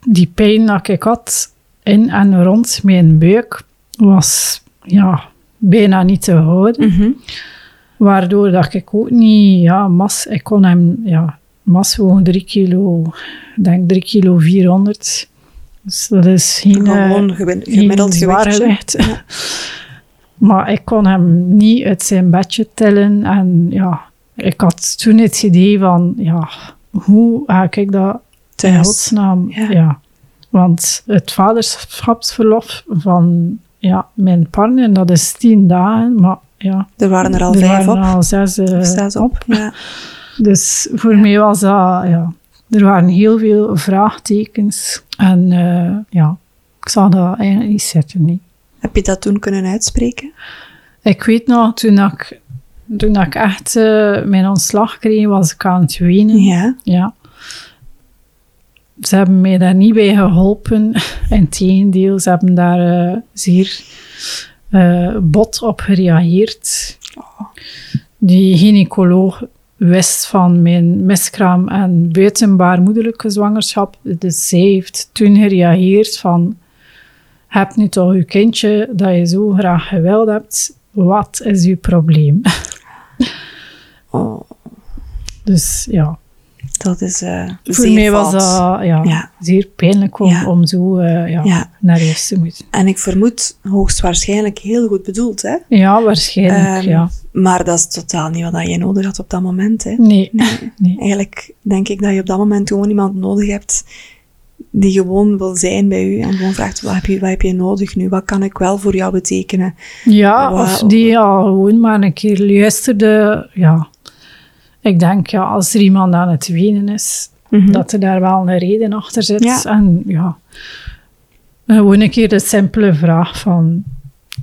Die pijn dat ik had in en rond mijn buik was ja, bijna niet te houden. Waardoor dat ik ook niet, ja, mas, ik kon hem, ja, mas woog 3 kilo, denk 3 kilo 400. Dus dat is geen, eh, Gewoon geen gemiddeld gewicht. maar ik kon hem niet uit zijn bedje tillen. En ja, ik had toen het idee van, ja, hoe ga ik dat in godsnaam... Ja. Ja. Want het vaderschapsverlof van ja, mijn partner, dat is tien dagen, maar ja... Er waren er al er vijf waren op. al zes, Of zes op. Ja. Dus voor mij was dat, ja... Er waren heel veel vraagtekens. En eh, ja, ik zag dat eigenlijk niet zitten, niet. Heb je dat toen kunnen uitspreken? Ik weet nog, toen ik, toen ik echt eh, mijn ontslag kreeg, was ik aan het wenen. Ja. Ja. Ze hebben mij daar niet bij geholpen. Integendeel, ze hebben daar eh, zeer eh, bot op gereageerd. Die gynaecoloog wist van mijn miskraam en buitenbaarmoederlijke zwangerschap. Dus zij heeft toen gereageerd van... Heb nu toch uw kindje dat je zo graag gewild hebt. Wat is uw probleem? Oh, Dus ja, dat is voor mij was dat ja, Ja. zeer pijnlijk om, Ja. om zo eh, ja, Ja. naar huis te moeten. En ik vermoed hoogstwaarschijnlijk heel goed bedoeld, hè? Ja, waarschijnlijk, Ehm, ja. Maar dat is totaal niet wat je nodig had op dat moment, hè? Nee, nee. Eigenlijk denk ik dat je op dat moment gewoon iemand nodig hebt die gewoon wil zijn bij u en gewoon vraagt, wat heb je, wat heb je nodig nu? Wat kan ik wel voor jou betekenen? Ja, of die al gewoon maar een keer luisterde. Ja, ik denk, ja, als er iemand aan het wenen is, dat er daar wel een reden achter zit. Ja. En ja, gewoon een keer de simpele vraag van,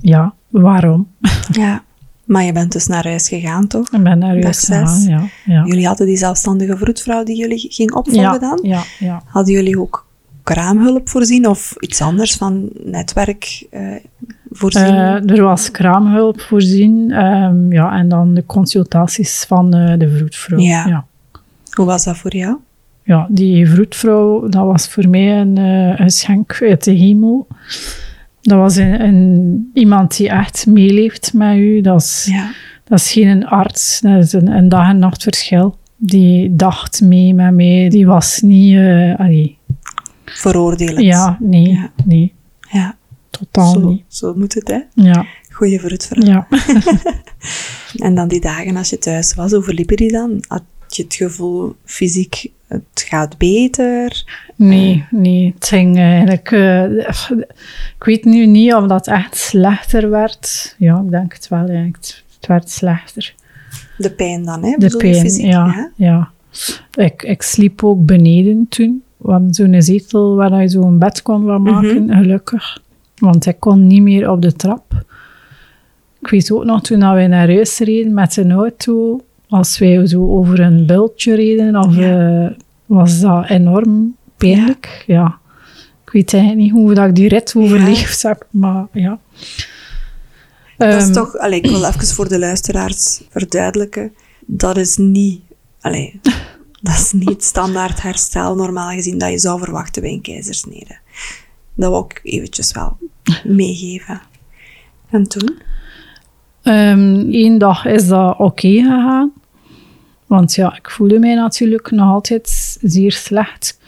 ja, waarom? Ja. Maar je bent dus naar huis gegaan, toch? Ik ben naar huis gegaan, ja. Ja, Jullie hadden die zelfstandige vroedvrouw die jullie ging opvolgen ja, dan? ja, ja. Hadden jullie ook kraamhulp voorzien of iets anders van netwerk eh, voorzien? Eh, er was kraamhulp voorzien ehm, ja, en dan de consultaties van eh, de vroedvrouw. Ja. Ja. Hoe was dat voor jou? Ja, die vroedvrouw, dat was voor mij een uh, geschenk uit de hemel. Dat was een, een, iemand die echt meeleeft met u. Dat is, Ja. dat is geen arts, dat is een, een dag- en nachtverschil. Die dacht mee met mij, die was niet... Uh, allee, Veroordelend. ja, nee, Ja. nee, ja. Totaal Zo, niet. zo moet het, hè? Ja, Goeie vroedvrouw. ja. En dan die dagen als je thuis was, hoe verliepen die dan? Had je het gevoel fysiek het gaat beter? Nee, nee. Het ging eigenlijk... eh, ik weet nu niet of dat echt slechter werd. Ja, ik denk het wel. eigenlijk. Het, het werd slechter. De pijn dan, hè? De Bedoel pijn, fysiek, ja. hè? ja. Ik, ik sliep ook beneden toen. We hadden zo'n zetel waar je zo'n bed kon van maken, Mhm. gelukkig. Want ik kon niet meer op de trap. Ik weet ook nog, toen we naar huis reden met een auto, als wij zo over een bultje reden, of, Ja. eh, was dat enorm pijnlijk. Ja. Ik weet eigenlijk niet hoe dat ik die rit overleefd heb, maar ja. Dat is Ehm, toch, allee, ik wil even voor de luisteraars verduidelijken. Dat is niet, allee, dat is niet standaard herstel normaal gezien dat je zou verwachten bij een keizersnede. Dat wil ik eventjes wel meegeven. En toen? Eén dag is dat oké gegaan. Want ja, ik voelde mij natuurlijk nog altijd zeer slecht.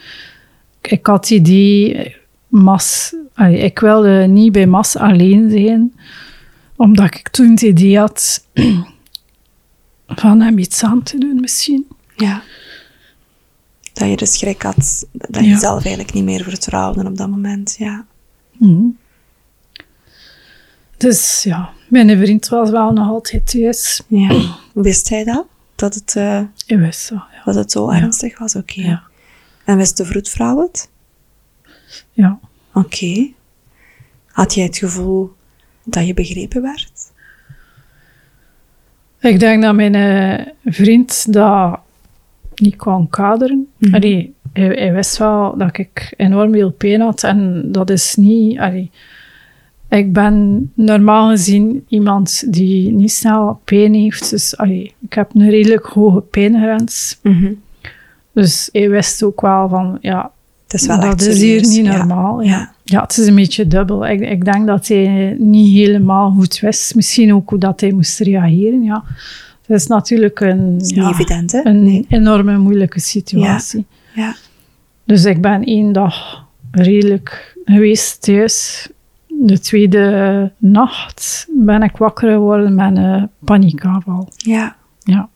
Ik, ik had het idee, mas, allee, ik wilde niet bij Mas alleen zijn. Omdat ik toen het idee had van hem iets aan te doen misschien. Ja. Dat je de schrik had, dat je Ja. zelf eigenlijk niet meer vertrouwde op dat moment, ja. Mhm. Dus ja, mijn vriend was wel nog altijd thuis. ja. Wist hij dat? Dat het, eh, Ik wist dat, ja. dat het zo ernstig was? Oké. En wist de vroedvrouw het? ja. Oké. Had jij het gevoel dat je begrepen werd? Ik denk dat mijn eh, vriend dat niet kon kaderen. Mhm. Allee, hij, hij wist wel dat ik enorm veel pijn had en dat is niet... Allee, ik ben normaal gezien iemand die niet snel pijn heeft. Dus allee, ik heb een redelijk hoge pijngrens. Dus hij wist ook wel van, ja, Het is wel dat echt is hier niet normaal. Ja. Ja. Ja. het is een beetje dubbel. Ik, ik denk dat hij niet helemaal goed wist. Misschien ook hoe dat hij moest reageren. Ja. Het is natuurlijk een, Dat is ja, evident, een Nee. enorme moeilijke situatie. Ja. Dus ik ben één dag redelijk geweest thuis. De tweede nacht ben ik wakker geworden met een paniekaanval. ja. Ja.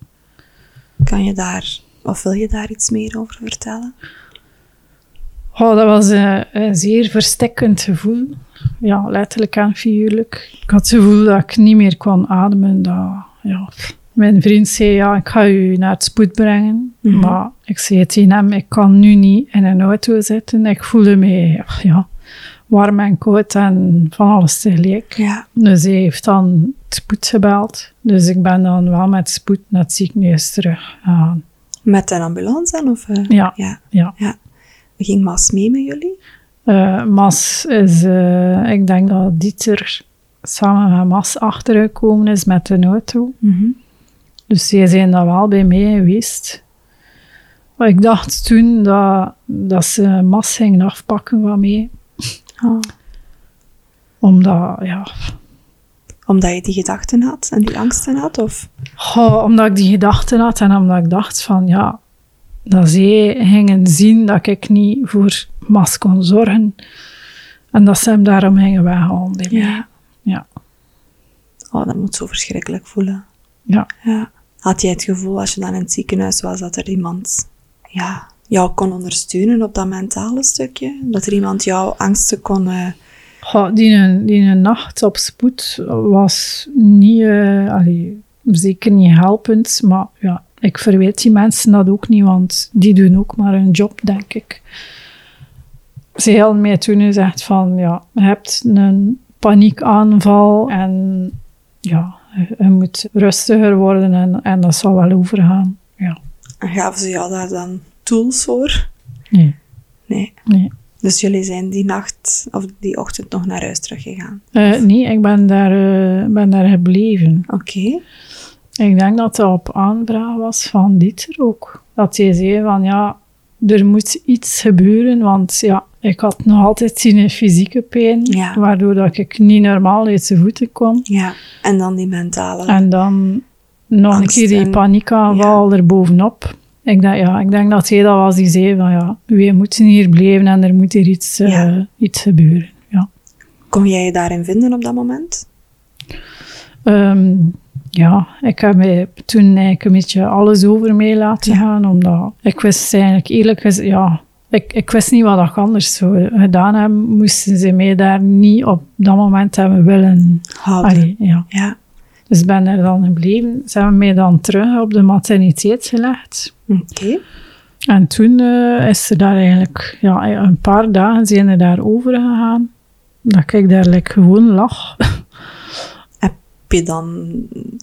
Kan je daar, of wil je daar iets meer over vertellen? Oh, dat was een, een zeer verstikkend gevoel. Ja, letterlijk en figuurlijk. Ik had het gevoel dat ik niet meer kon ademen. Dat, ja. Mijn vriend zei, ja, ik ga u naar het spoed brengen. Mhm. Maar ik zei tegen hem, ik kan nu niet in een auto zitten. Ik voelde me ja, warm en koud en van alles tegelijk. Ja. Dus hij heeft dan het spoed gebeld. Dus ik ben dan wel met spoed naar het ziekenhuis terug gegaan. Met een ambulance dan? Of, eh? Ja, ja. ja. Ging Mas mee met jullie? Eh, Mas is, eh, ik denk dat Dieter samen met Mas achtergekomen is met de auto. Dus die zijn daar wel bij mij geweest. Maar ik dacht toen dat, dat ze Mas gingen afpakken van mij. Oh. Omdat, ja, Omdat je die gedachten had en die angsten had? Of? omdat ik die gedachten had en omdat ik dacht van, ja, dat zij gingen zien dat ik niet voor Mas kon zorgen. En dat ze hem daarom gingen weghalen bij mij. Ja. Ja. Oh, dat moet zo verschrikkelijk voelen. Ja. Ja. Had jij het gevoel als je dan in het ziekenhuis was dat er iemand ja, jou kon ondersteunen op dat mentale stukje? Dat er iemand jouw angsten kon... Goh, die, die nacht op spoed was niet, eh, zeker niet helpend, maar ja, ik verwijt die mensen dat ook niet, want die doen ook maar hun job, denk ik. Ze hadden mij toen gezegd van, ja, je hebt een paniekaanval en ja, je, je moet rustiger worden en, en dat zal wel overgaan. Ja, en gaven ze jou daar dan tools voor? nee, Nee. nee. Dus jullie zijn die nacht of die ochtend nog naar huis teruggegaan? Eh, nee, ik ben daar, eh, ben daar gebleven. Oké. Ik denk dat dat op aanvraag was van Dieter ook. Dat hij zei van ja, er moet iets gebeuren, want ja, ik had nog altijd die fysieke pijn, Ja. waardoor dat ik niet normaal uit de voeten kon. Ja. En dan die mentale... En dan nog een keer die paniekaanval erbovenop. Ik denk, ja, ik denk dat hij dat was die zei van ja, we moeten hier blijven en er moet hier iets, eh, Ja. iets gebeuren. Ja. Kon jij je daarin vinden op dat moment? Ehm, ja, ik heb mij toen eigenlijk een beetje alles over mee laten Ja. gaan, omdat ik wist eigenlijk eerlijk gezegd, ja, ik, ik wist niet wat ik anders zou gedaan hebben, moesten ze mij daar niet op dat moment hebben willen. Houden. Allee, ja. Ja. Dus ik ben er dan gebleven. Ze hebben mij dan terug op de materniteit gelegd. Oké. En toen eh, is er daar eigenlijk, ja, een paar dagen zijn er daar over gegaan. Dat ik daar like, gewoon lag. Heb je dan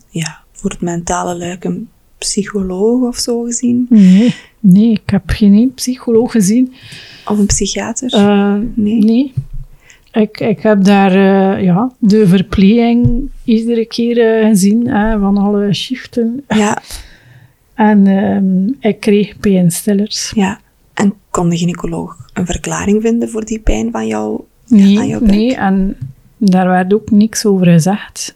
ja, voor het mentale luik een psycholoog of zo gezien? Nee, nee, ik heb geen psycholoog gezien. Of een psychiater? Eh, Nee. nee. Ik, ik heb daar eh, ja, de verpleging iedere keer eh, gezien hè, van alle shiften. ja, En ehm, ik kreeg pijnstillers. ja. En kon de gynaecoloog een verklaring vinden voor die pijn van jou? Nee, aan jouw nee, en daar werd ook niks over gezegd.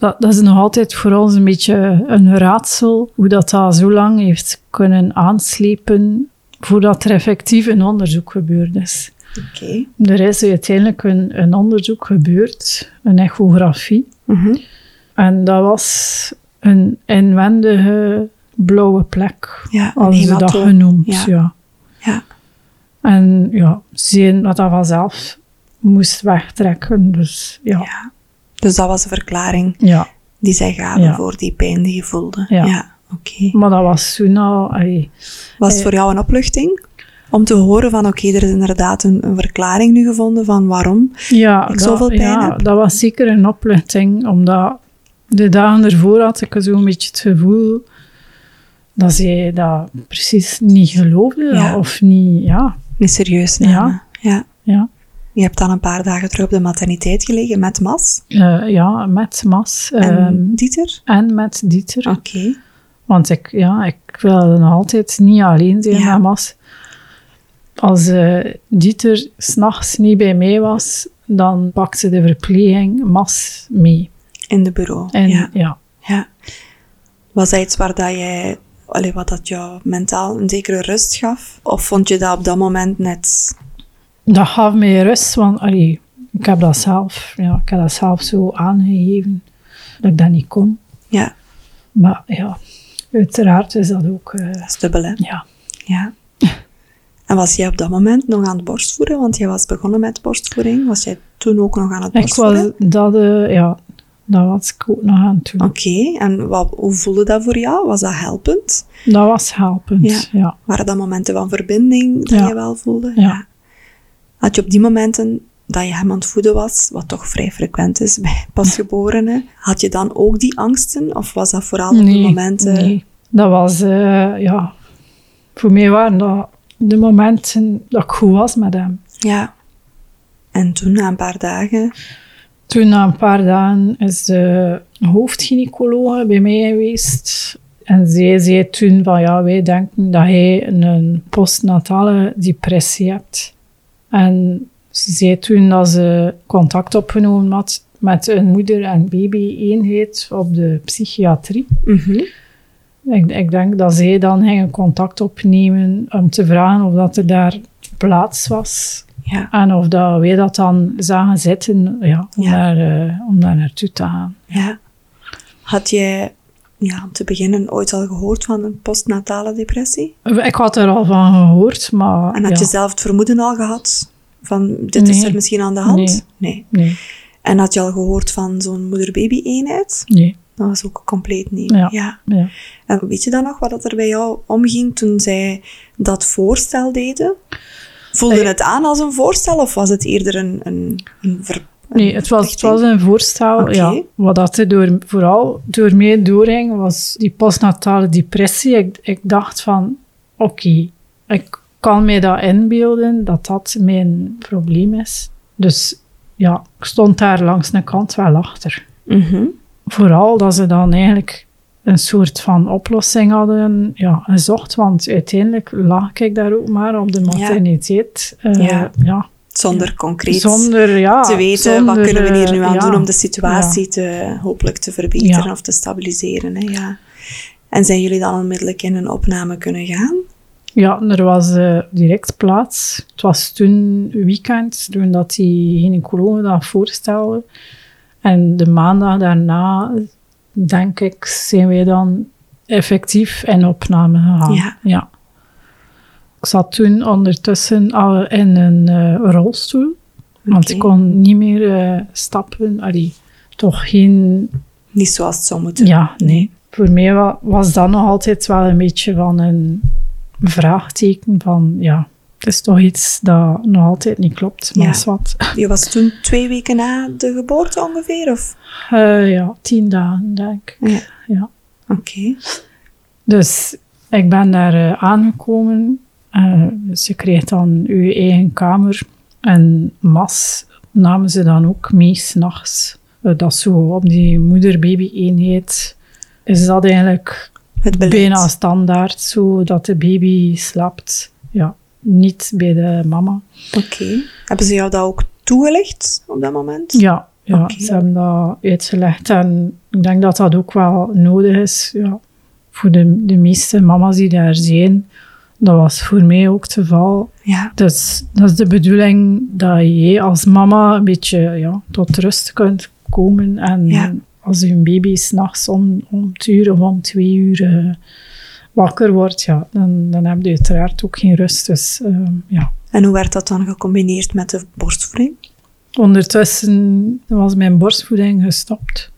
Dat, dat is nog altijd voor ons een beetje een raadsel, hoe dat, dat zo lang heeft kunnen aanslepen voordat er effectief een onderzoek gebeurd is. Oké. Er is uiteindelijk een, een onderzoek gebeurd, een echografie. Mhm. En dat was een inwendige blauwe plek, Ja, hadden ze dat genoemd. Ja. Ja. Ja. En ja, zien dat dat vanzelf moest wegtrekken. Dus ja, ja. Dus dat was de verklaring ja. die zij gaven Ja. voor die pijn die je voelde? Ja. Oké. Maar dat was toen al... Was het Eh. voor jou een opluchting? Om te horen van, oké, er is inderdaad een, een verklaring nu gevonden van waarom. ja, Ik dat, zoveel pijn ja, heb? dat was zeker een opluchting, omdat de dagen ervoor had ik zo'n beetje het gevoel dat zij dat precies niet geloofde. Ja. Of niet, ja. Niet serieus namen. Ja. ja. Je hebt dan een paar dagen terug op de materniteit gelegen met Mas Eh, ja, met Mas en ehm, Dieter. en met Dieter. Oké. Want ik, ja, ik wilde nog altijd niet alleen zijn Ja. met Mas. Als eh Dieter s'nachts niet bij mij was, dan pakte de verpleging Mas mee. In de bureau. En ja. ja, ja. Was dat iets waar dat jij, allee, wat dat jou mentaal een zekere rust gaf? Of vond je dat op dat moment net... dat gaf mij rust, want allee, ik heb dat zelf, ja, ik heb dat zelf zo aangegeven dat ik dat niet kon. Ja, Maar ja, uiteraard is dat ook, dat is dubbel, hè? ja. Ja. En was jij op dat moment nog aan het borstvoeden? Want jij was begonnen met borstvoeding. Was jij toen ook nog aan het Ik borstvoeden? was dat, eh, ja, dat was ik ook nog aan het doen. Oké, en wat, hoe voelde dat voor jou? Was dat helpend? Dat was helpend, Ja. ja. Waren dat momenten van verbinding Ja. je wel voelde? Ja. Had je op die momenten dat je hem aan het voeden was, wat toch vrij frequent is bij pasgeborenen, had je dan ook die angsten? Of was dat vooral op de momenten... nee. Dat was, eh, ja, voor mij waren dat de momenten dat ik goed was met hem. Ja. En toen, na een paar dagen... Toen, na een paar dagen, is de hoofdgynaecoloog bij mij geweest. En zij zei toen van, ja, wij denken dat hij een postnatale depressie hebt. En ze zei toen dat ze contact opgenomen had met een moeder- en baby-eenheid op de psychiatrie. Mhm. Ik, ik denk dat zij dan gingen contact opnemen om te vragen of dat er daar plaats was. Ja. En of dat wij dat dan zagen zitten ja, om, Ja. Daar, eh, om daar naartoe te gaan. ja. Had jij, ja, om te beginnen, ooit al gehoord van een postnatale depressie? Ik had er al van gehoord, maar... En had ja, je zelf het vermoeden al gehad van dit is er misschien aan de hand? Nee. Nee, En had je al gehoord van zo'n moeder-baby-eenheid? nee. Dat was ook compleet nieuw. Ja. ja. Ja. En weet je dan nog wat dat er bij jou omging toen zij dat voorstel deden? Voelde Eh, het aan als een voorstel of was het eerder een, een, een ver- Nee, het was, het was een voorstel. Ja, wat dat er door, vooral door mij doorging, was die postnatale depressie. Ik, ik dacht van, oké, ik kan mij dat inbeelden, dat dat mijn probleem is. Dus ja, ik stond daar langs de kant wel achter. Mhm. Vooral dat ze dan eigenlijk een soort van oplossing hadden ja, gezocht, want uiteindelijk lag ik daar ook maar op de materniteit. Eh, Ja. ja. Zonder concreet Zonder, ja, te weten, zonder, wat kunnen we hier nu aan eh, doen ja. om de situatie te, hopelijk te verbeteren of te stabiliseren. Hè? Ja. En zijn jullie dan onmiddellijk in een opname kunnen gaan? Ja, er was eh, direct plaats. Het was toen weekend, toen dat die gynaecoloog dat voorstelde. En de maandag daarna denk ik, zijn wij dan effectief in opname gegaan. Ja. Ik zat toen ondertussen al in een eh, rolstoel, want ik kon niet meer eh, stappen. Allee, toch geen Niet zoals het zou moeten. Ja, nee. Voor mij wa- was dat nog altijd wel een beetje van een vraagteken van, ja, het is toch iets dat nog altijd niet klopt, maar Ja. wat. Je was toen twee weken na de geboorte ongeveer? Of? Eh, ja, tien dagen, denk ik. Ja. Ja. Oké. Dus ik ben daar aangekomen. Eh, dus je kreeg dan je eigen kamer. En mas namen ze dan ook mee s'nachts. Uh, dat is zo op die moeder-baby-eenheid. Is dat eigenlijk bijna standaard, zo dat de baby slaapt. Ja, niet bij de mama. Oké. Hebben ze jou dat ook toegelicht op dat moment? Ja, ja ze hebben dat uitgelegd. En ik denk dat dat ook wel nodig is. Ja. Voor de, de meeste mama's die daar zijn. Dat was voor mij ook het geval. Ja. Dus dat is de bedoeling dat jij als mama een beetje ja, tot rust kunt komen. En Ja. als je baby s'nachts om, om het uur of om twee uur eh, wakker wordt, ja, dan, dan heb je uiteraard ook geen rust. Dus ehm, ja. En hoe werd dat dan gecombineerd met de borstvoeding? Ondertussen was mijn borstvoeding gestopt.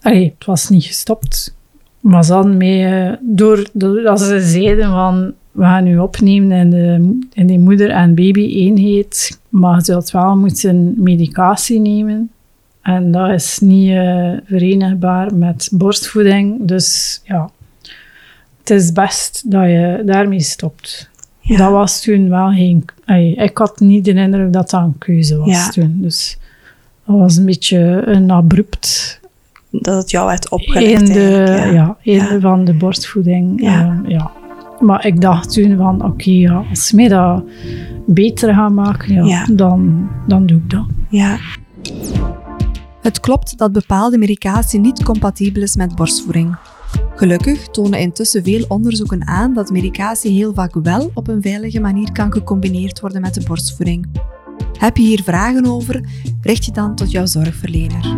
Allee, het was niet gestopt. Maar ze hadden mij, eh, door, doordat ze zeiden van, we gaan u opnemen in, de, in die moeder- en baby-eenheid, maar je zult wel moeten medicatie nemen. En dat is niet eh, verenigbaar met borstvoeding. Dus ja, het is best dat je daarmee stopt. Ja. Dat was toen wel geen... ik had niet de indruk dat dat een keuze was Ja. toen. Dus dat was een beetje een abrupt Dat het jou werd opgelegd einde, eigenlijk, ja. einde Ja. van de borstvoeding. Ja. Ehm, ja. Maar ik dacht toen van, oké, ja, als mij dat beter gaan maken, ja, Ja. Dan, dan doe ik dat. Ja. Het klopt dat bepaalde medicatie niet compatibel is met borstvoeding. Gelukkig tonen intussen veel onderzoeken aan dat medicatie heel vaak wel op een veilige manier kan gecombineerd worden met de borstvoeding. Heb je hier vragen over? Richt je dan tot jouw zorgverlener.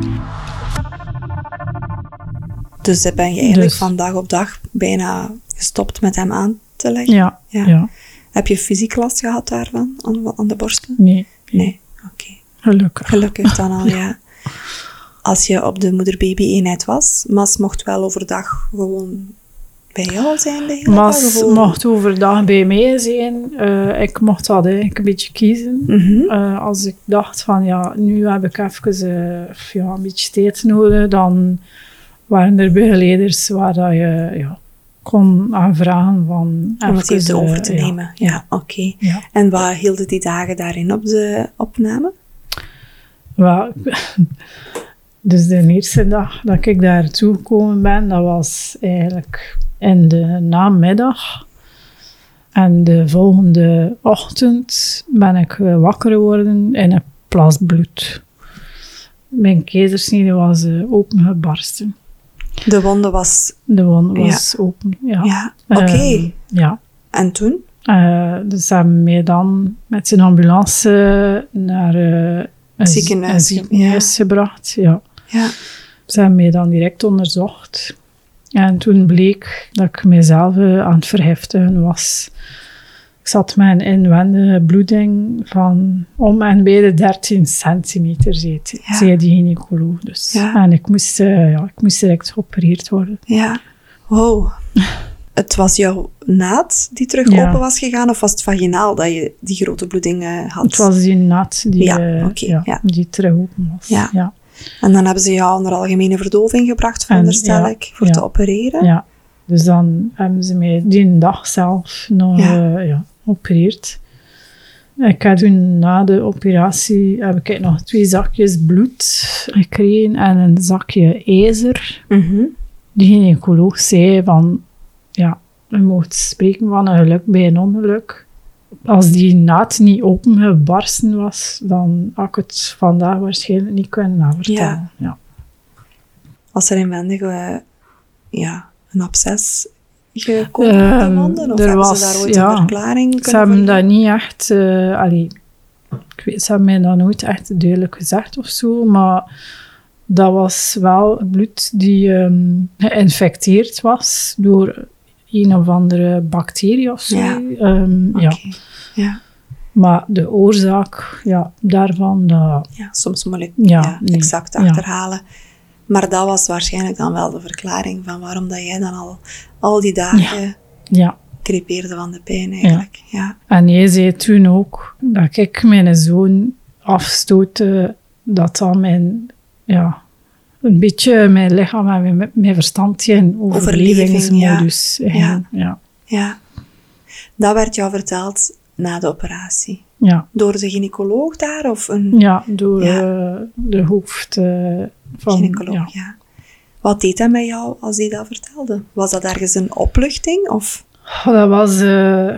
Dus dan ben je eigenlijk Dus- van dag op dag bijna gestopt met hem aan te leggen. Ja, Ja. ja. Heb je fysiek last gehad daarvan, aan, aan de borsten? nee, Nee. Oké. gelukkig. Gelukkig dan al, ja. Als je op de moeder-baby-eenheid was, Mas mocht wel overdag gewoon bij jou zijn dag? Mas mocht overdag bij mij zijn. Eh, ik mocht dat eigenlijk een beetje kiezen. Mhm. Eh, als ik dacht van ja, nu heb ik even eh, ja, een beetje tijd nodig, dan waren er begeleiders waar dat je ja, kon aanvragen van Om het even over te nemen. Ja, oké. Ja. En wat hielden die dagen daarin op de opname? Wel, dus de eerste dag dat ik daar gekomen ben, dat was eigenlijk in de namiddag. En de volgende ochtend ben ik eh, wakker geworden in een plas bloed. Mijn keizersnede was eh, opengebarsten. De wonde was... De wond was open, ja. Ja, oké. Ehm, ja. en toen? Eh, dus ze hebben mij dan met zijn ambulance naar eh, een Ziekenhuis, een ziekenhuis gebracht. Ja. Ja. Ze hebben mij dan direct onderzocht. En toen bleek dat ik mezelf eh, aan het verheftigen was. Ik zat met een inwendige bloeding van om en bij de 13 centimeter, zei, Ja. zei die gynaecoloog. Dus. Ja. En ik moest, eh, ja, ik moest direct geopereerd worden. Ja. Wow. Het was jouw naad die terug Ja. open was gegaan, of was het vaginaal dat je die grote bloeding eh, had? Het was die nat die, Ja, eh, ja, ja. die terug open was. Ja. ja. En dan hebben ze jou onder algemene verdoving gebracht, veronderstel ik, voor te opereren. Ja, dus dan hebben ze mij die dag zelf nog Ja. ja. Geopereerd. Ik heb toen na de operatie heb ik nog twee zakjes bloed gekregen en een zakje ijzer. Mhm. De gynaecoloog zei van, ja, je mocht spreken van een geluk bij een ongeluk. Als die naad niet opengebarsten was, dan had ik het vandaag waarschijnlijk niet kunnen navertellen. Ja. ja. Was er inwendig eh, ja, een absces gekomen met die Ehm, wonden? Of er hebben was- ze daar ooit ja. een verklaring kunnen Ze hebben dat niet echt... eh allee, ik weet, ze hebben mij dat nooit echt duidelijk gezegd of zo, maar dat was wel bloed die ehm, geïnfecteerd was door een of andere bacterie of zo. Ja. Ehm, ja. Ja. Maar de oorzaak ja, daarvan, ja, soms moeilijk Ja, nee. exact achterhalen. Maar dat was waarschijnlijk dan wel de verklaring van waarom dat jij dan al, al die dagen ja. crepeerde van de pijn eigenlijk. Ja. En jij zei toen ook dat ik mijn zoon afstootte, dat dat mijn, ja, een beetje mijn lichaam en mijn, mijn verstand in overlevingsmodus ja. ging. Ja. ja. Dat werd jou verteld na de operatie. Ja. Door de gynaecoloog daar of een Ja, door Ja. eh, de hoofd eh, van... gynaecoloog? Ja. Ja. Wat deed hij met jou als hij dat vertelde? Was dat ergens een opluchting? Of? Oh, Dat was, eh,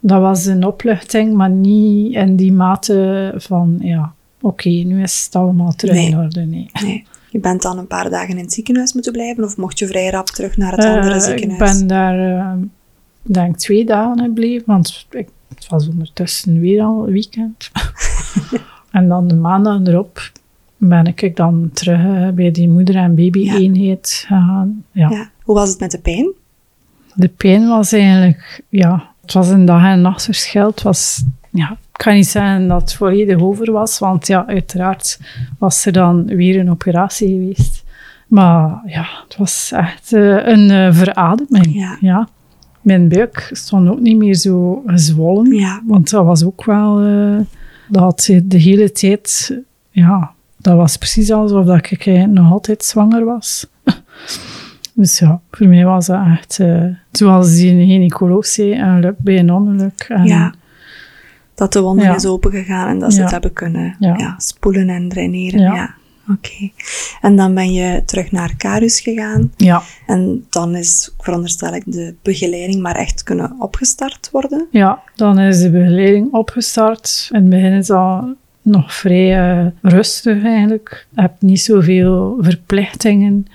dat was een opluchting, maar niet in die mate van, ja, oké, nu is het allemaal terug Nee. in orde. Nee. Nee. Je bent dan een paar dagen in het ziekenhuis moeten blijven of mocht je vrij rap terug naar het andere ziekenhuis? Ik ben daar, denk twee dagen gebleven, want ik, het was ondertussen weer al weekend. en dan de maandag erop ben ik dan terug eh, bij die moeder- en baby-eenheid gegaan. Ja. Ja. Hoe was het met de pijn? De pijn was eigenlijk, ja, het was een dag- en nachtverschil. Het was, ja, ik kan niet zeggen dat het volledig over was, want ja, uiteraard was er dan weer een operatie geweest. Maar ja, het was echt eh, een eh, verademing. Ja. Mijn buik stond ook niet meer zo gezwollen, Ja. want dat was ook wel, eh, dat had ze de hele tijd, ja, dat was precies alsof dat ik eigenlijk nog altijd zwanger was. Dus ja, voor mij was dat echt, eh, zoals die gynaecoloog zei, een geluk bij een ongeluk. En, Ja. Dat de Ja. is opengegaan en dat ze het hebben kunnen spoelen en draineren. Ja. Oké. En dan ben je terug naar Carus gegaan. ja, En dan is, veronderstel ik, de begeleiding maar echt kunnen opgestart worden. ja, dan is de begeleiding opgestart. In het begin is dat nog vrij eh, rustig eigenlijk. Je hebt niet zoveel verplichtingen.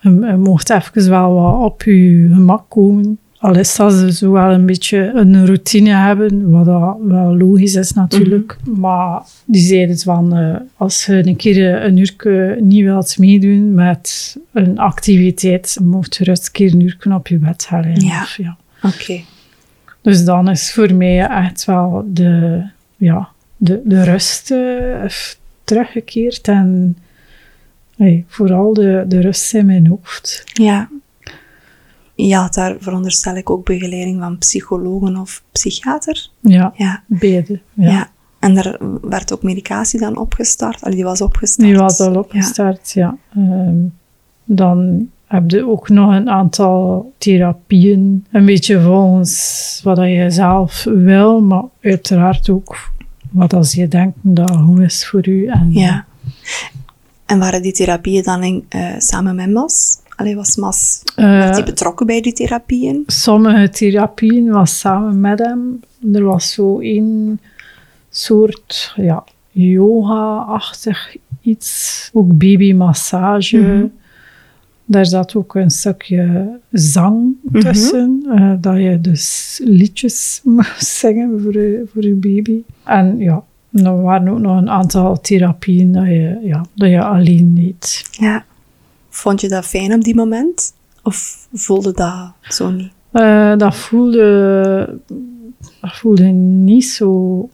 Je, je mocht even wel wat op je gemak komen. Al is dat ze zo wel een beetje een routine hebben, wat dat wel logisch is natuurlijk. Maar die zeiden van, eh, als je een keer eh, een uur niet wilt meedoen met een activiteit, mocht je rust een keer een uur op je bed liggen. Ja. Ja. Oké. Dus dan is voor mij echt wel de, ja, de, de rust eh, teruggekeerd en hey, vooral de, de rust in mijn hoofd. Ja. Je had daar, veronderstel ik, ook begeleiding van psychologen of psychiater. Ja, Ja. beide. Ja. Ja. En er werd ook medicatie dan opgestart. Allee, die was opgestart. Die was al opgestart, ja. Ehm, dan heb je ook nog een aantal therapieën, een beetje volgens wat je zelf wil, maar uiteraard ook wat als je denkt dat goed is voor u. En, Ja. En waren die therapieën dan in, eh, samen met Mas? Allee, was Mas Eh, was die betrokken bij die therapieën? sommige therapieën was samen met hem. Er was zo een soort ja, yoga-achtig iets. Ook babymassage. Mhm. Daar zat ook een stukje zang Mhm. tussen. eh, dat je dus liedjes moest zingen voor je, voor je baby. En ja, er waren ook nog een aantal therapieën dat je, ja, dat je alleen deed. Ja. Vond je dat fijn op die moment? Of voelde dat zo niet? Eh, dat, voelde, dat voelde niet zo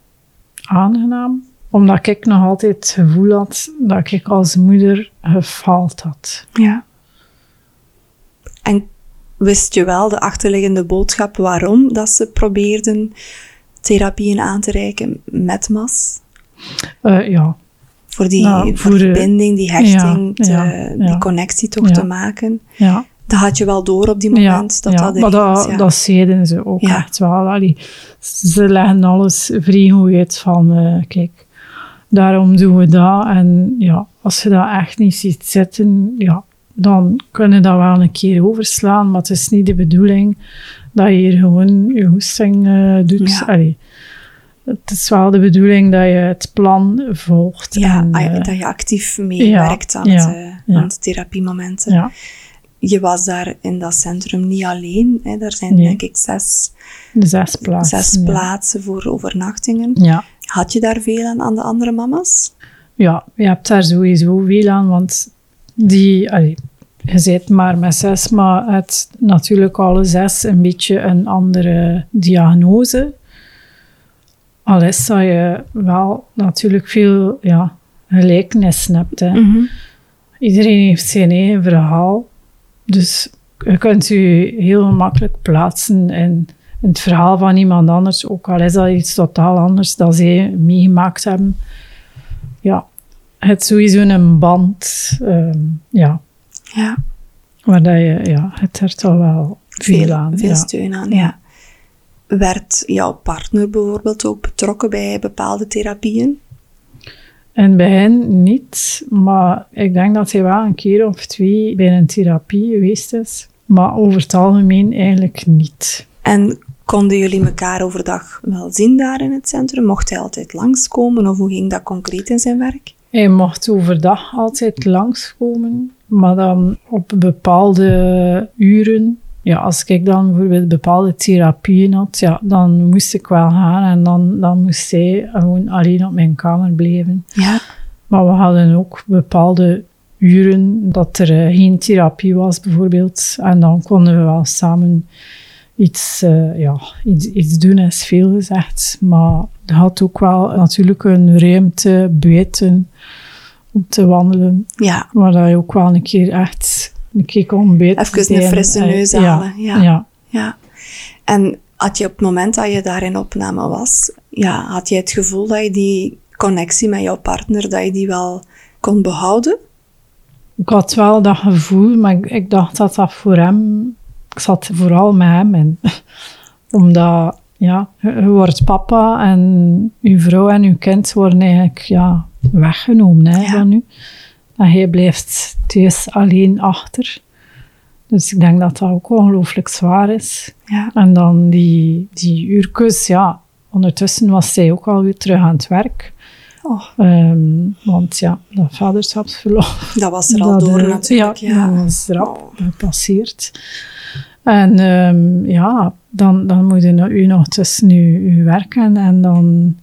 aangenaam. Omdat ik nog altijd het gevoel had dat ik als moeder gefaald had. Ja. En wist je wel de achterliggende boodschap waarom dat ze probeerden therapieën aan te reiken met Mas? Eh, ja, Voor die, Nou, voor voor die de- binding, die hechting, Ja, te- ja, die ja. connectie toch Ja. te maken. ja. Dat had je wel door op die Ja, moment, dat ja, dat maar dat, is, dat zeiden ze ook Ja. echt wel. Allee, ze leggen alles vrij goed uit van, eh, kijk, daarom doen we dat. En ja, als je dat echt niet ziet zitten, ja, dan kunnen dat wel een keer overslaan. Maar het is niet de bedoeling dat je hier gewoon je hoesting eh, doet. Ja. Allee, het is wel de bedoeling dat je het plan volgt. Ja, en, ah, eh, dat je actief meewerkt aan, ja, het, eh, ja. aan de therapiemomenten. ja, Je was daar in dat centrum niet alleen. Hè. Er zijn Nee. denk ik zes, zes plaatsen. zes ja. plaatsen voor overnachtingen. Ja. Had je daar veel aan, aan de andere mama's? ja, je hebt daar sowieso veel aan, want die, allee, je zit maar met zes, maar het natuurlijk alle zes een beetje een andere diagnose. Al is dat je wel natuurlijk veel ja, gelijkenissen hebt. Hè. Mhm. Iedereen heeft zijn eigen verhaal. Dus je kunt je heel makkelijk plaatsen in, in het verhaal van iemand anders. Ook al is dat iets totaal anders dat zij meegemaakt hebben. Ja, het is sowieso een band. ehm, ja, Ja, waar dat je, ja, het er toch wel veel, aan. Veel ja. steun aan, ja. Werd jouw partner bijvoorbeeld ook betrokken bij bepaalde therapieën? In het begin niet, maar ik denk dat hij wel een keer of twee bij een therapie geweest is. Maar over het algemeen eigenlijk niet. En konden jullie elkaar overdag wel zien daar in het centrum? Mocht hij altijd langskomen of hoe ging dat concreet in zijn werk? Hij mocht overdag altijd langskomen, maar dan op bepaalde uren. Ja, als ik dan bijvoorbeeld bepaalde therapieën had, ja, dan moest ik wel gaan en dan, dan moest hij gewoon alleen op mijn kamer blijven. Ja. Maar we hadden ook bepaalde uren dat er eh, geen therapie was, bijvoorbeeld. En dan konden we wel samen iets, eh, ja, iets, iets doen, is veel gezegd. Maar er had ook wel natuurlijk een ruimte buiten om te wandelen. Ja, Waar je ook wel een keer echt een Even een frisse Eh, neus halen, ja. ja. ja. En had je op het moment dat je daar in opname was, ja, had je het gevoel dat je die connectie met jouw partner, dat je die wel kon behouden? Ik had wel dat gevoel, maar ik, ik dacht dat dat voor hem... Ik zat vooral met hem in. Omdat, ja, je, je wordt papa en uw vrouw en uw kind worden eigenlijk ja, weggenomen hè, Ja. van u. En hij blijft thuis alleen achter. Dus ik denk dat dat ook ongelooflijk zwaar is. Ja. En dan die, die uurtjes, ja, ondertussen was zij ook alweer terug aan het werk. Oh, Ehm, want ja, dat vaderschapsverlof dat was er al dat, door eh, natuurlijk. Ja, Ja, dat was rap Oh. gepasseerd. En ehm, ja, dan, dan moet je u nog tussen uw werken en dan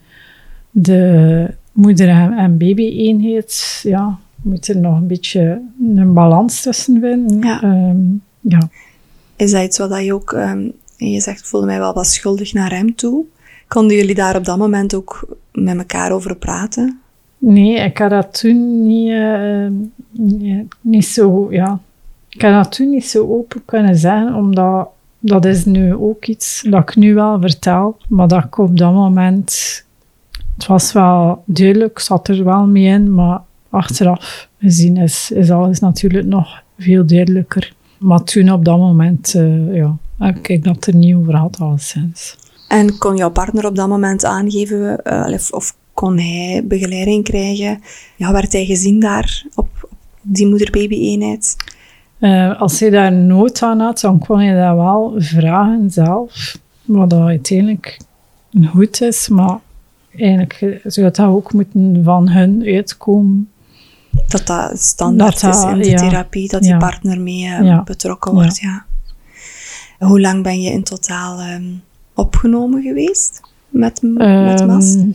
de moeder- en, en baby-eenheid. Ja, moet er nog een beetje een balans tussen vinden. Ja. Ehm, ja. Is dat iets wat je ook, ehm, je zegt, voelde mij wel wat schuldig naar hem toe. Konden jullie daar op dat moment ook met elkaar over praten? Nee, ik had dat toen niet, eh, niet, niet zo, ja. Ik had dat toen niet zo open kunnen zeggen, omdat dat is nu ook iets dat ik nu wel vertel, maar dat ik op dat moment, het was wel duidelijk, zat er wel mee in, maar achteraf gezien is, is alles natuurlijk nog veel duidelijker. Maar toen op dat moment, eh, ja, heb ik dat er niet over gehad, alleszins. En kon jouw partner op dat moment aangeven, eh, of, of kon hij begeleiding krijgen? Ja, werd hij gezien daar op, op die moeder-baby-eenheid? Eh, als hij daar nood aan had, dan kon hij dat wel vragen zelf. Wat dat uiteindelijk goed is, maar eigenlijk zou dat ook moeten van hun uitkomen. Dat dat standaard Dat is in de ja. therapie, dat die partner mee eh, betrokken wordt, ja. Hoe lang ben je in totaal ehm, opgenomen geweest met, met MAS? Ehm,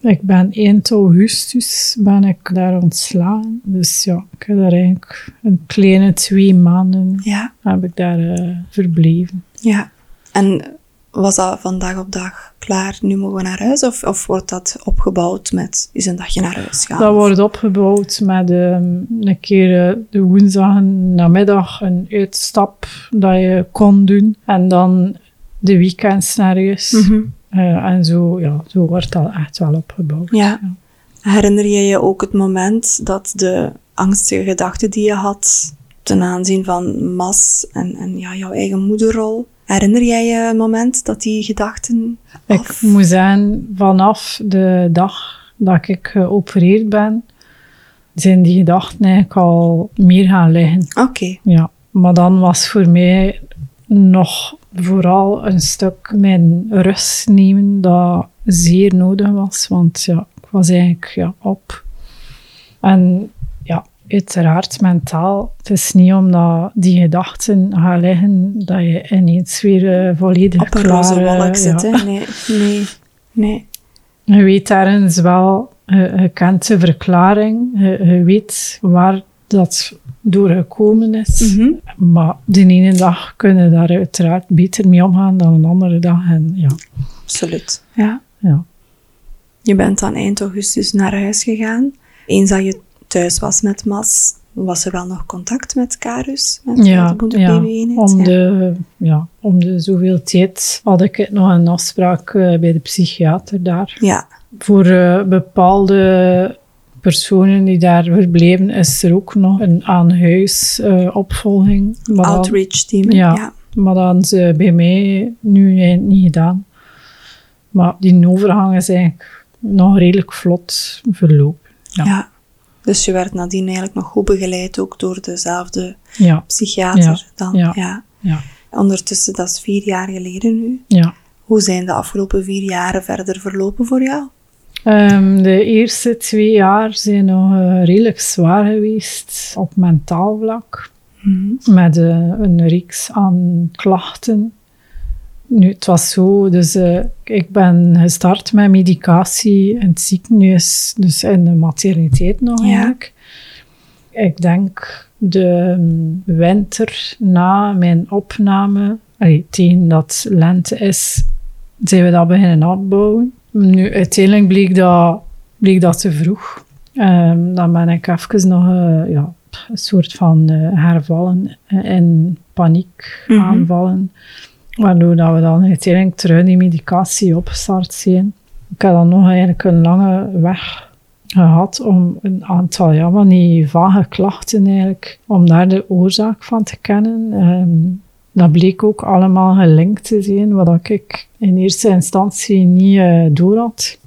ik ben 1 augustus ben ik daar ontslagen. Dus ja, ik heb daar eigenlijk een kleine twee maanden Ja, heb ik daar eh, verbleven. ja. En was dat van dag op dag klaar, nu mogen we naar huis? Of, of wordt dat opgebouwd met, is een dagje naar huis gaan? Dat wordt opgebouwd met ehm, een keer eh, de woensdag namiddag een uitstap dat je kon doen. En dan de weekends naar huis. Mhm. Eh, en zo, ja, zo wordt dat echt wel opgebouwd. Ja. Herinner je je ook het moment dat de angstige gedachten die je had ten aanzien van Mas en, en ja, jouw eigen moederrol, herinner jij je een moment dat die gedachten Ik moet zeggen, vanaf de dag dat ik geopereerd ben, zijn die gedachten eigenlijk al meer gaan liggen. Oké, Ja, maar dan was voor mij nog vooral een stuk mijn rust nemen dat zeer nodig was, want ja, ik was eigenlijk ja, op. En uiteraard mentaal. Het is niet omdat die gedachten gaan liggen dat je ineens weer eh, volledig op een roze eh, wolk zit, ja. Nee, nee, nee. Je weet ergens wel je, je kent de verklaring, je, je weet waar dat door gekomen is. Mhm. Maar de ene dag kunnen daar uiteraard beter mee omgaan dan een andere dag. En ja, Absoluut. Ja. ja. Je bent dan eind augustus naar huis gegaan. Eens dat je thuis was met Mas, was er wel nog contact met Karus? Met Ja, de ja. Om, Ja. de, ja, om de zoveel tijd had ik nog een afspraak eh, bij de psychiater daar. Ja, Voor eh, bepaalde personen die daar verbleven, is er ook nog een aan-huis eh, outreach team. Ja. ja. Maar dat ze bij mij nu niet gedaan. Maar die overgang is eigenlijk nog redelijk vlot verlopen. Ja. Dus je werd nadien eigenlijk nog goed begeleid, ook door dezelfde Ja, psychiater Ja, dan. ja. Ja. ja, Ondertussen, dat is vier jaar geleden nu. ja. Hoe zijn de afgelopen vier jaren verder verlopen voor jou? Ehm, de eerste twee jaar zijn nog eh, redelijk zwaar geweest op mentaal vlak. Met eh, een reeks aan klachten. Nu, het was zo, dus eh, ik ben gestart met medicatie in het ziekenhuis, dus in de materniteit nog Ja. eigenlijk. Ik denk de winter na mijn opname, allee, tegen dat lente is, zijn we dat beginnen uitbouwen. Nu, uiteindelijk bleek dat, bleek dat te vroeg. Ehm, dan ben ik even nog eh, ja, een soort van eh, hervallen in paniek Mhm. aanvallen. Waardoor dat we dan uiteindelijk terug die medicatie opgestart zijn. Ik heb dan nog eigenlijk een lange weg gehad om een aantal ja, van die vage klachten eigenlijk, om daar de oorzaak van te kennen. Ehm, dat bleek ook allemaal gelinkt te zijn, wat ik in eerste instantie niet eh door had.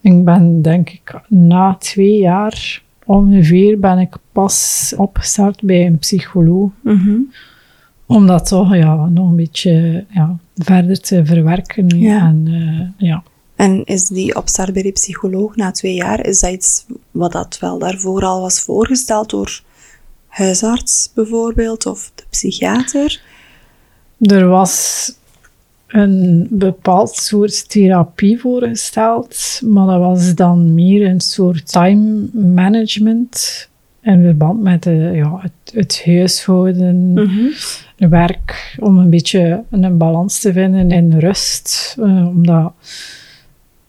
Ik ben denk ik na twee jaar ongeveer ben ik pas opgestart bij een psycholoog Mhm. Om dat toch ja, nog een beetje ja, verder te verwerken. Ja. En, eh, ja. En is die opstart bij die psycholoog na twee jaar, is dat iets wat dat wel daarvoor al was voorgesteld door huisarts bijvoorbeeld, of de psychiater? Er was een bepaald soort therapie voorgesteld, maar dat was dan meer een soort time management in verband met de, ja, het, het huishouden, werk, om een beetje een balans te vinden in rust. Eh, omdat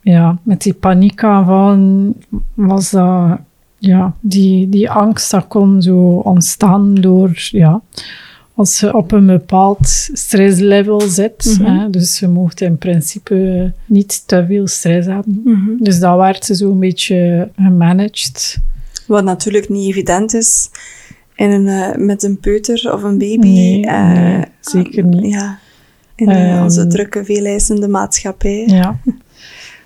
ja, met die paniekaanvallen was dat, ja, die, die angst dat kon zo ontstaan door, ja, als je op een bepaald stresslevel zit. Mhm. hè, dus je mocht in principe niet te veel stress hebben. Mhm. Dus dat werd zo een beetje gemanaged. Wat natuurlijk niet evident is in een, eh, met een peuter of een baby. Nee, eh, nee, zeker niet. Ja, in eh, Ehm, onze drukke, veeleisende maatschappij. Ja.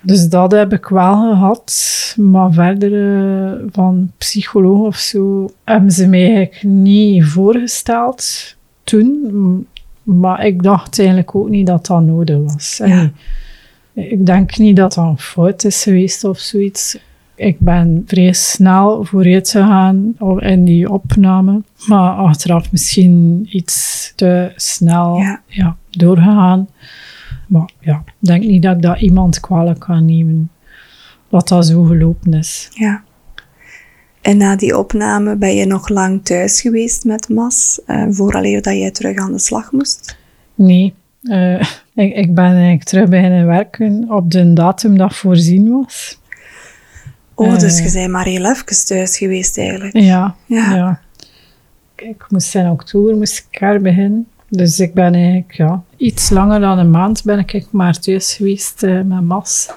Dus dat heb ik wel gehad. Maar verder van psycholoog of zo hebben ze mij eigenlijk niet voorgesteld toen. Maar ik dacht eigenlijk ook niet dat dat nodig was. Ja. Ik denk niet dat dat een fout is geweest of zoiets. Ik ben vrij snel vooruit gegaan in die opname. Maar achteraf misschien iets te snel Ja. ja, doorgegaan. Maar ja, ik denk niet dat ik dat iemand kwalijk kan nemen. Dat dat zo gelopen is. Ja. En na die opname ben je nog lang thuis geweest met Mas, eh vooraleer dat jij terug aan de slag moest? Nee, eh, ik, ik ben eigenlijk terug beginnen werken op de datum dat voorzien was. Oh, dus Eh. je bent maar heel even thuis geweest eigenlijk. Ja, Ja. ja. Ik, moest in oktober moest ik er beginnen. Dus ik ben eigenlijk ja, iets langer dan een maand ben ik maar thuis geweest eh, met Mas.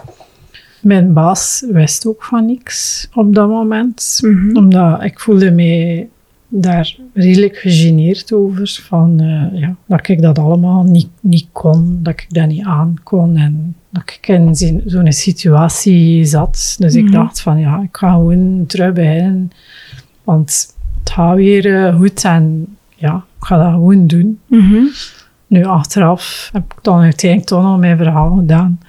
Mijn baas wist ook van niks op dat moment. Mhm. Omdat ik voelde mij daar redelijk gegeneerd over. Van, eh, ja, dat ik dat allemaal niet, niet kon. Dat ik dat niet aan kon. En dat ik in zo'n situatie zat. Dus ik Mhm. dacht van ja, ik ga gewoon terug beginnen. Want het gaat weer eh, goed. En ja, ik ga dat gewoon doen. Mhm. Nu, achteraf heb ik dan uiteindelijk toch nog mijn verhaal gedaan.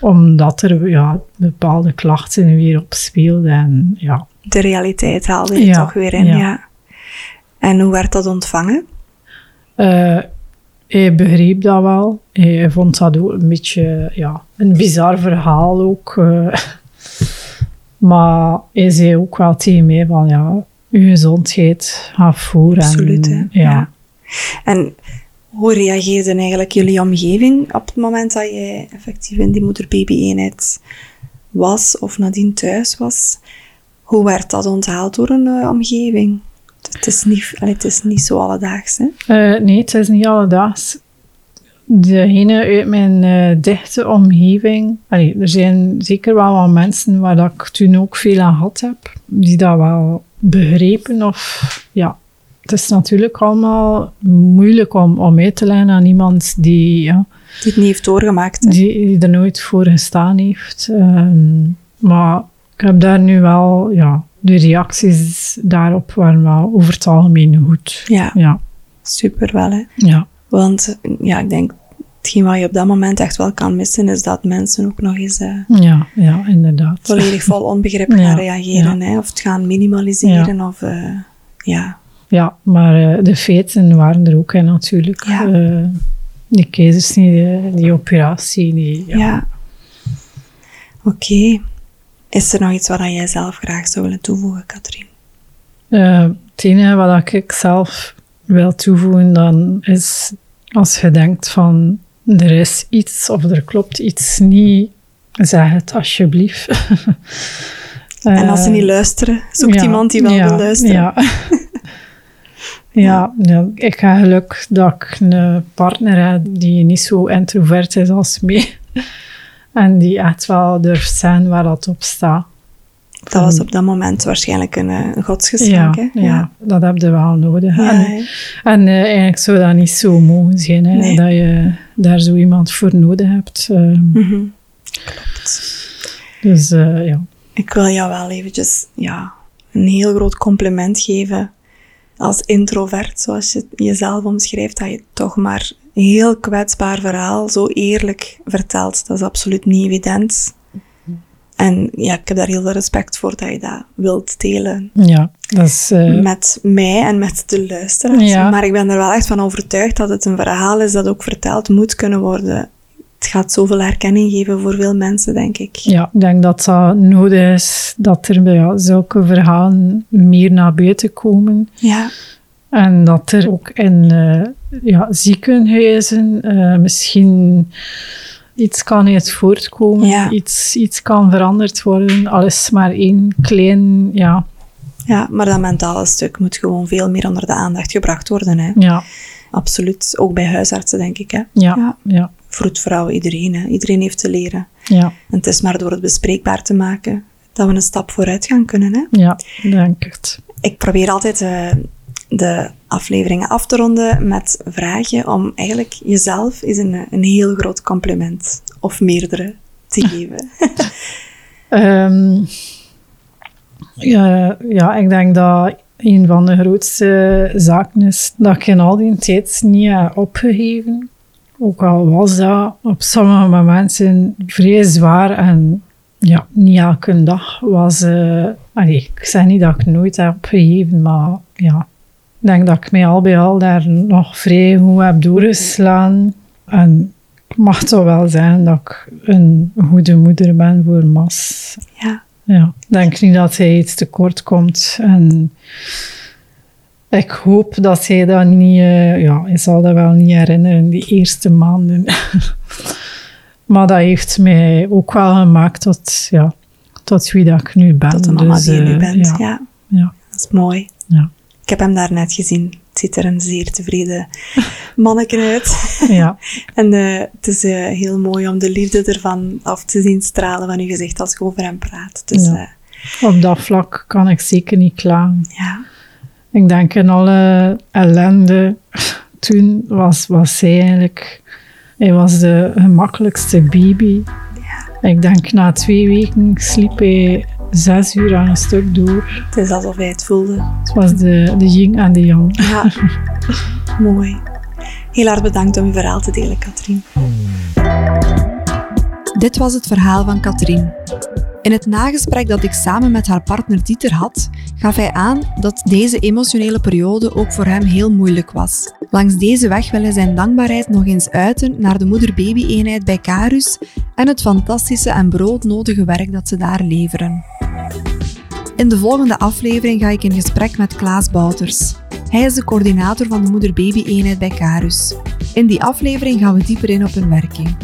Omdat er ja, bepaalde klachten weer op speelden. En ja, De realiteit haalde je Ja, toch weer in, ja. ja. En hoe werd dat ontvangen? Eh, hij begreep dat wel. Hij vond dat ook een beetje ja, een bizar verhaal ook. eh. Maar hij zei ook wel tegen mij van ja, je gezondheid gaat voor. en- Absoluut, hè. ja. En hoe reageerde eigenlijk jullie omgeving op het moment dat je effectief in die moeder-baby-eenheid was of nadien thuis was? Hoe werd dat onthaald door een eh, omgeving? Het is, niet, het is niet zo alledaags, hè? Eh, nee, het is niet alledaags. Degene uit mijn eh, dichte omgeving, allee, er zijn zeker wel wat mensen waar dat ik toen ook veel aan gehad heb, die dat wel begrepen of ja. Het is natuurlijk allemaal moeilijk om, om uit te leggen aan iemand die, ja, Die het niet heeft doorgemaakt. hè? die, die er nooit voor gestaan heeft. Ehm, maar ik heb daar nu wel, ja, de reacties daarop waren wel over het algemeen goed. Ja, Ja, super wel, hè? ja. Want ja, ik denk, hetgeen wat je op dat moment echt wel kan missen, is dat mensen ook nog eens eh, Ja, ja, inderdaad. volledig vol onbegrip Ja, gaan reageren. Hè? Of het gaan minimaliseren. Of, eh, ja. Ja, maar eh, de feiten waren er ook hè, natuurlijk. Ja. Eh, die die operatie, die, ja. ja. Oké. Is er nog iets wat jij zelf graag zou willen toevoegen, Katrien? Eh, het enige wat ik zelf wil toevoegen dan is, als je denkt van er is iets of er klopt iets niet, zeg het alsjeblieft. en als ze Eh, niet luisteren, zoekt ja, iemand die wel ja, wil luisteren. Ja. ja, ja, ik heb geluk dat ik een partner heb die niet zo introvert is als mij. En die echt wel durft zijn waar dat op staat. Dat was op dat moment waarschijnlijk een, eh, een godsgeschenk. Ja, hè? ja. dat heb je wel nodig. Ja, en eh, eigenlijk zou dat niet zo mogen zijn, hè, Nee. dat je daar zo iemand voor nodig hebt. eh, Mhm. Dus eh, ja. Ik wil jou wel eventjes ja, een heel groot compliment geven. Als introvert, zoals je jezelf omschrijft, dat je toch maar een heel kwetsbaar verhaal zo eerlijk vertelt. Dat is absoluut niet evident. En ja, ik heb daar heel veel respect voor dat je dat wilt delen ja, dat is... eh, met mij en met de luisteraars. Ja. Maar ik ben er wel echt van overtuigd dat het een verhaal is dat ook verteld moet kunnen worden. Het gaat zoveel herkenning geven voor veel mensen, denk ik. Ja, ik denk dat dat nodig is, dat er bij ja, zulke verhalen meer naar buiten komen. Ja, En dat er ook in eh, ja, ziekenhuizen eh, misschien iets kan uit voortkomen, Ja. iets, iets kan veranderd worden. Al is het maar één klein, ja, ja, maar dat mentale stuk moet gewoon veel meer onder de aandacht gebracht worden. Hè? ja, Absoluut. Ook bij huisartsen, denk ik. Hè? ja, Ja. ja, Vroedvrouwen, iedereen. Hè? Iedereen heeft te leren. ja, En het is maar door het bespreekbaar te maken dat we een stap vooruit gaan kunnen. Hè? ja, denk het. Ik probeer altijd eh, de afleveringen af te ronden met vragen om eigenlijk jezelf eens een, een heel groot compliment of meerdere te geven. Ehm, ja, ja, ik denk dat een van de grootste zaken is dat ik in al die tijd niet heb opgegeven. Ook al was dat op sommige momenten vrij zwaar en ja, niet elke dag was... allee, ik zeg niet dat ik nooit heb opgegeven, maar ja, denk dat ik mij al bij al daar nog vrij goed heb doorgeslaan. En ik mag toch wel zeggen dat ik een goede moeder ben voor Mas. ja, Ja, ik denk niet dat hij iets tekort komt. En ik hoop dat hij dat niet... eh, ja, hij zal dat wel niet herinneren, die eerste maanden. maar dat heeft mij ook wel gemaakt tot, ja, tot wie dat ik nu ben. tot de mama Dus, die je nu eh, bent. Ja, Ja. ja, dat is mooi. ja, Ik heb hem daar net gezien. Het ziet er een zeer tevreden manneken uit. ja, En eh, het is eh, heel mooi om de liefde ervan af te zien stralen van uw gezicht als je over hem praat. Dus Ja. ja, op dat vlak kan ik zeker niet klagen. ja. Ik denk in alle ellende toen was, was hij eigenlijk... Hij was de gemakkelijkste baby. Ik denk na twee weken sliep hij zes uur aan een stuk door. het is alsof hij het voelde. Het was de, de yin en de yang. Ja, mooi. Heel hard bedankt om uw verhaal te delen, Katrien. Dit was het verhaal van Katrien. In het nagesprek dat ik samen met haar partner Dieter had, gaf hij aan dat deze emotionele periode ook voor hem heel moeilijk was. Langs deze weg wil hij zijn dankbaarheid nog eens uiten naar de moeder-baby-eenheid bij Carus en het fantastische en broodnodige werk dat ze daar leveren. In de volgende aflevering ga ik in gesprek met Klaas Bouters. Hij is de coördinator van de moeder-baby-eenheid bij Carus. In die aflevering gaan we dieper in op hun werking.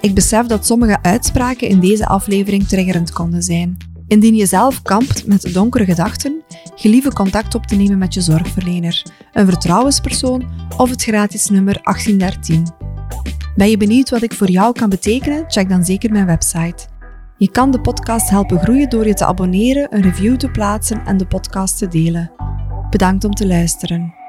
Ik besef dat sommige uitspraken in deze aflevering triggerend konden zijn. Indien je zelf kampt met donkere gedachten, gelieve contact op te nemen met je zorgverlener, een vertrouwenspersoon of het gratis nummer 1813. Ben je benieuwd wat ik voor jou kan betekenen? Check dan zeker mijn website. Je kan de podcast helpen groeien door je te abonneren, een review te plaatsen en de podcast te delen. Bedankt om te luisteren.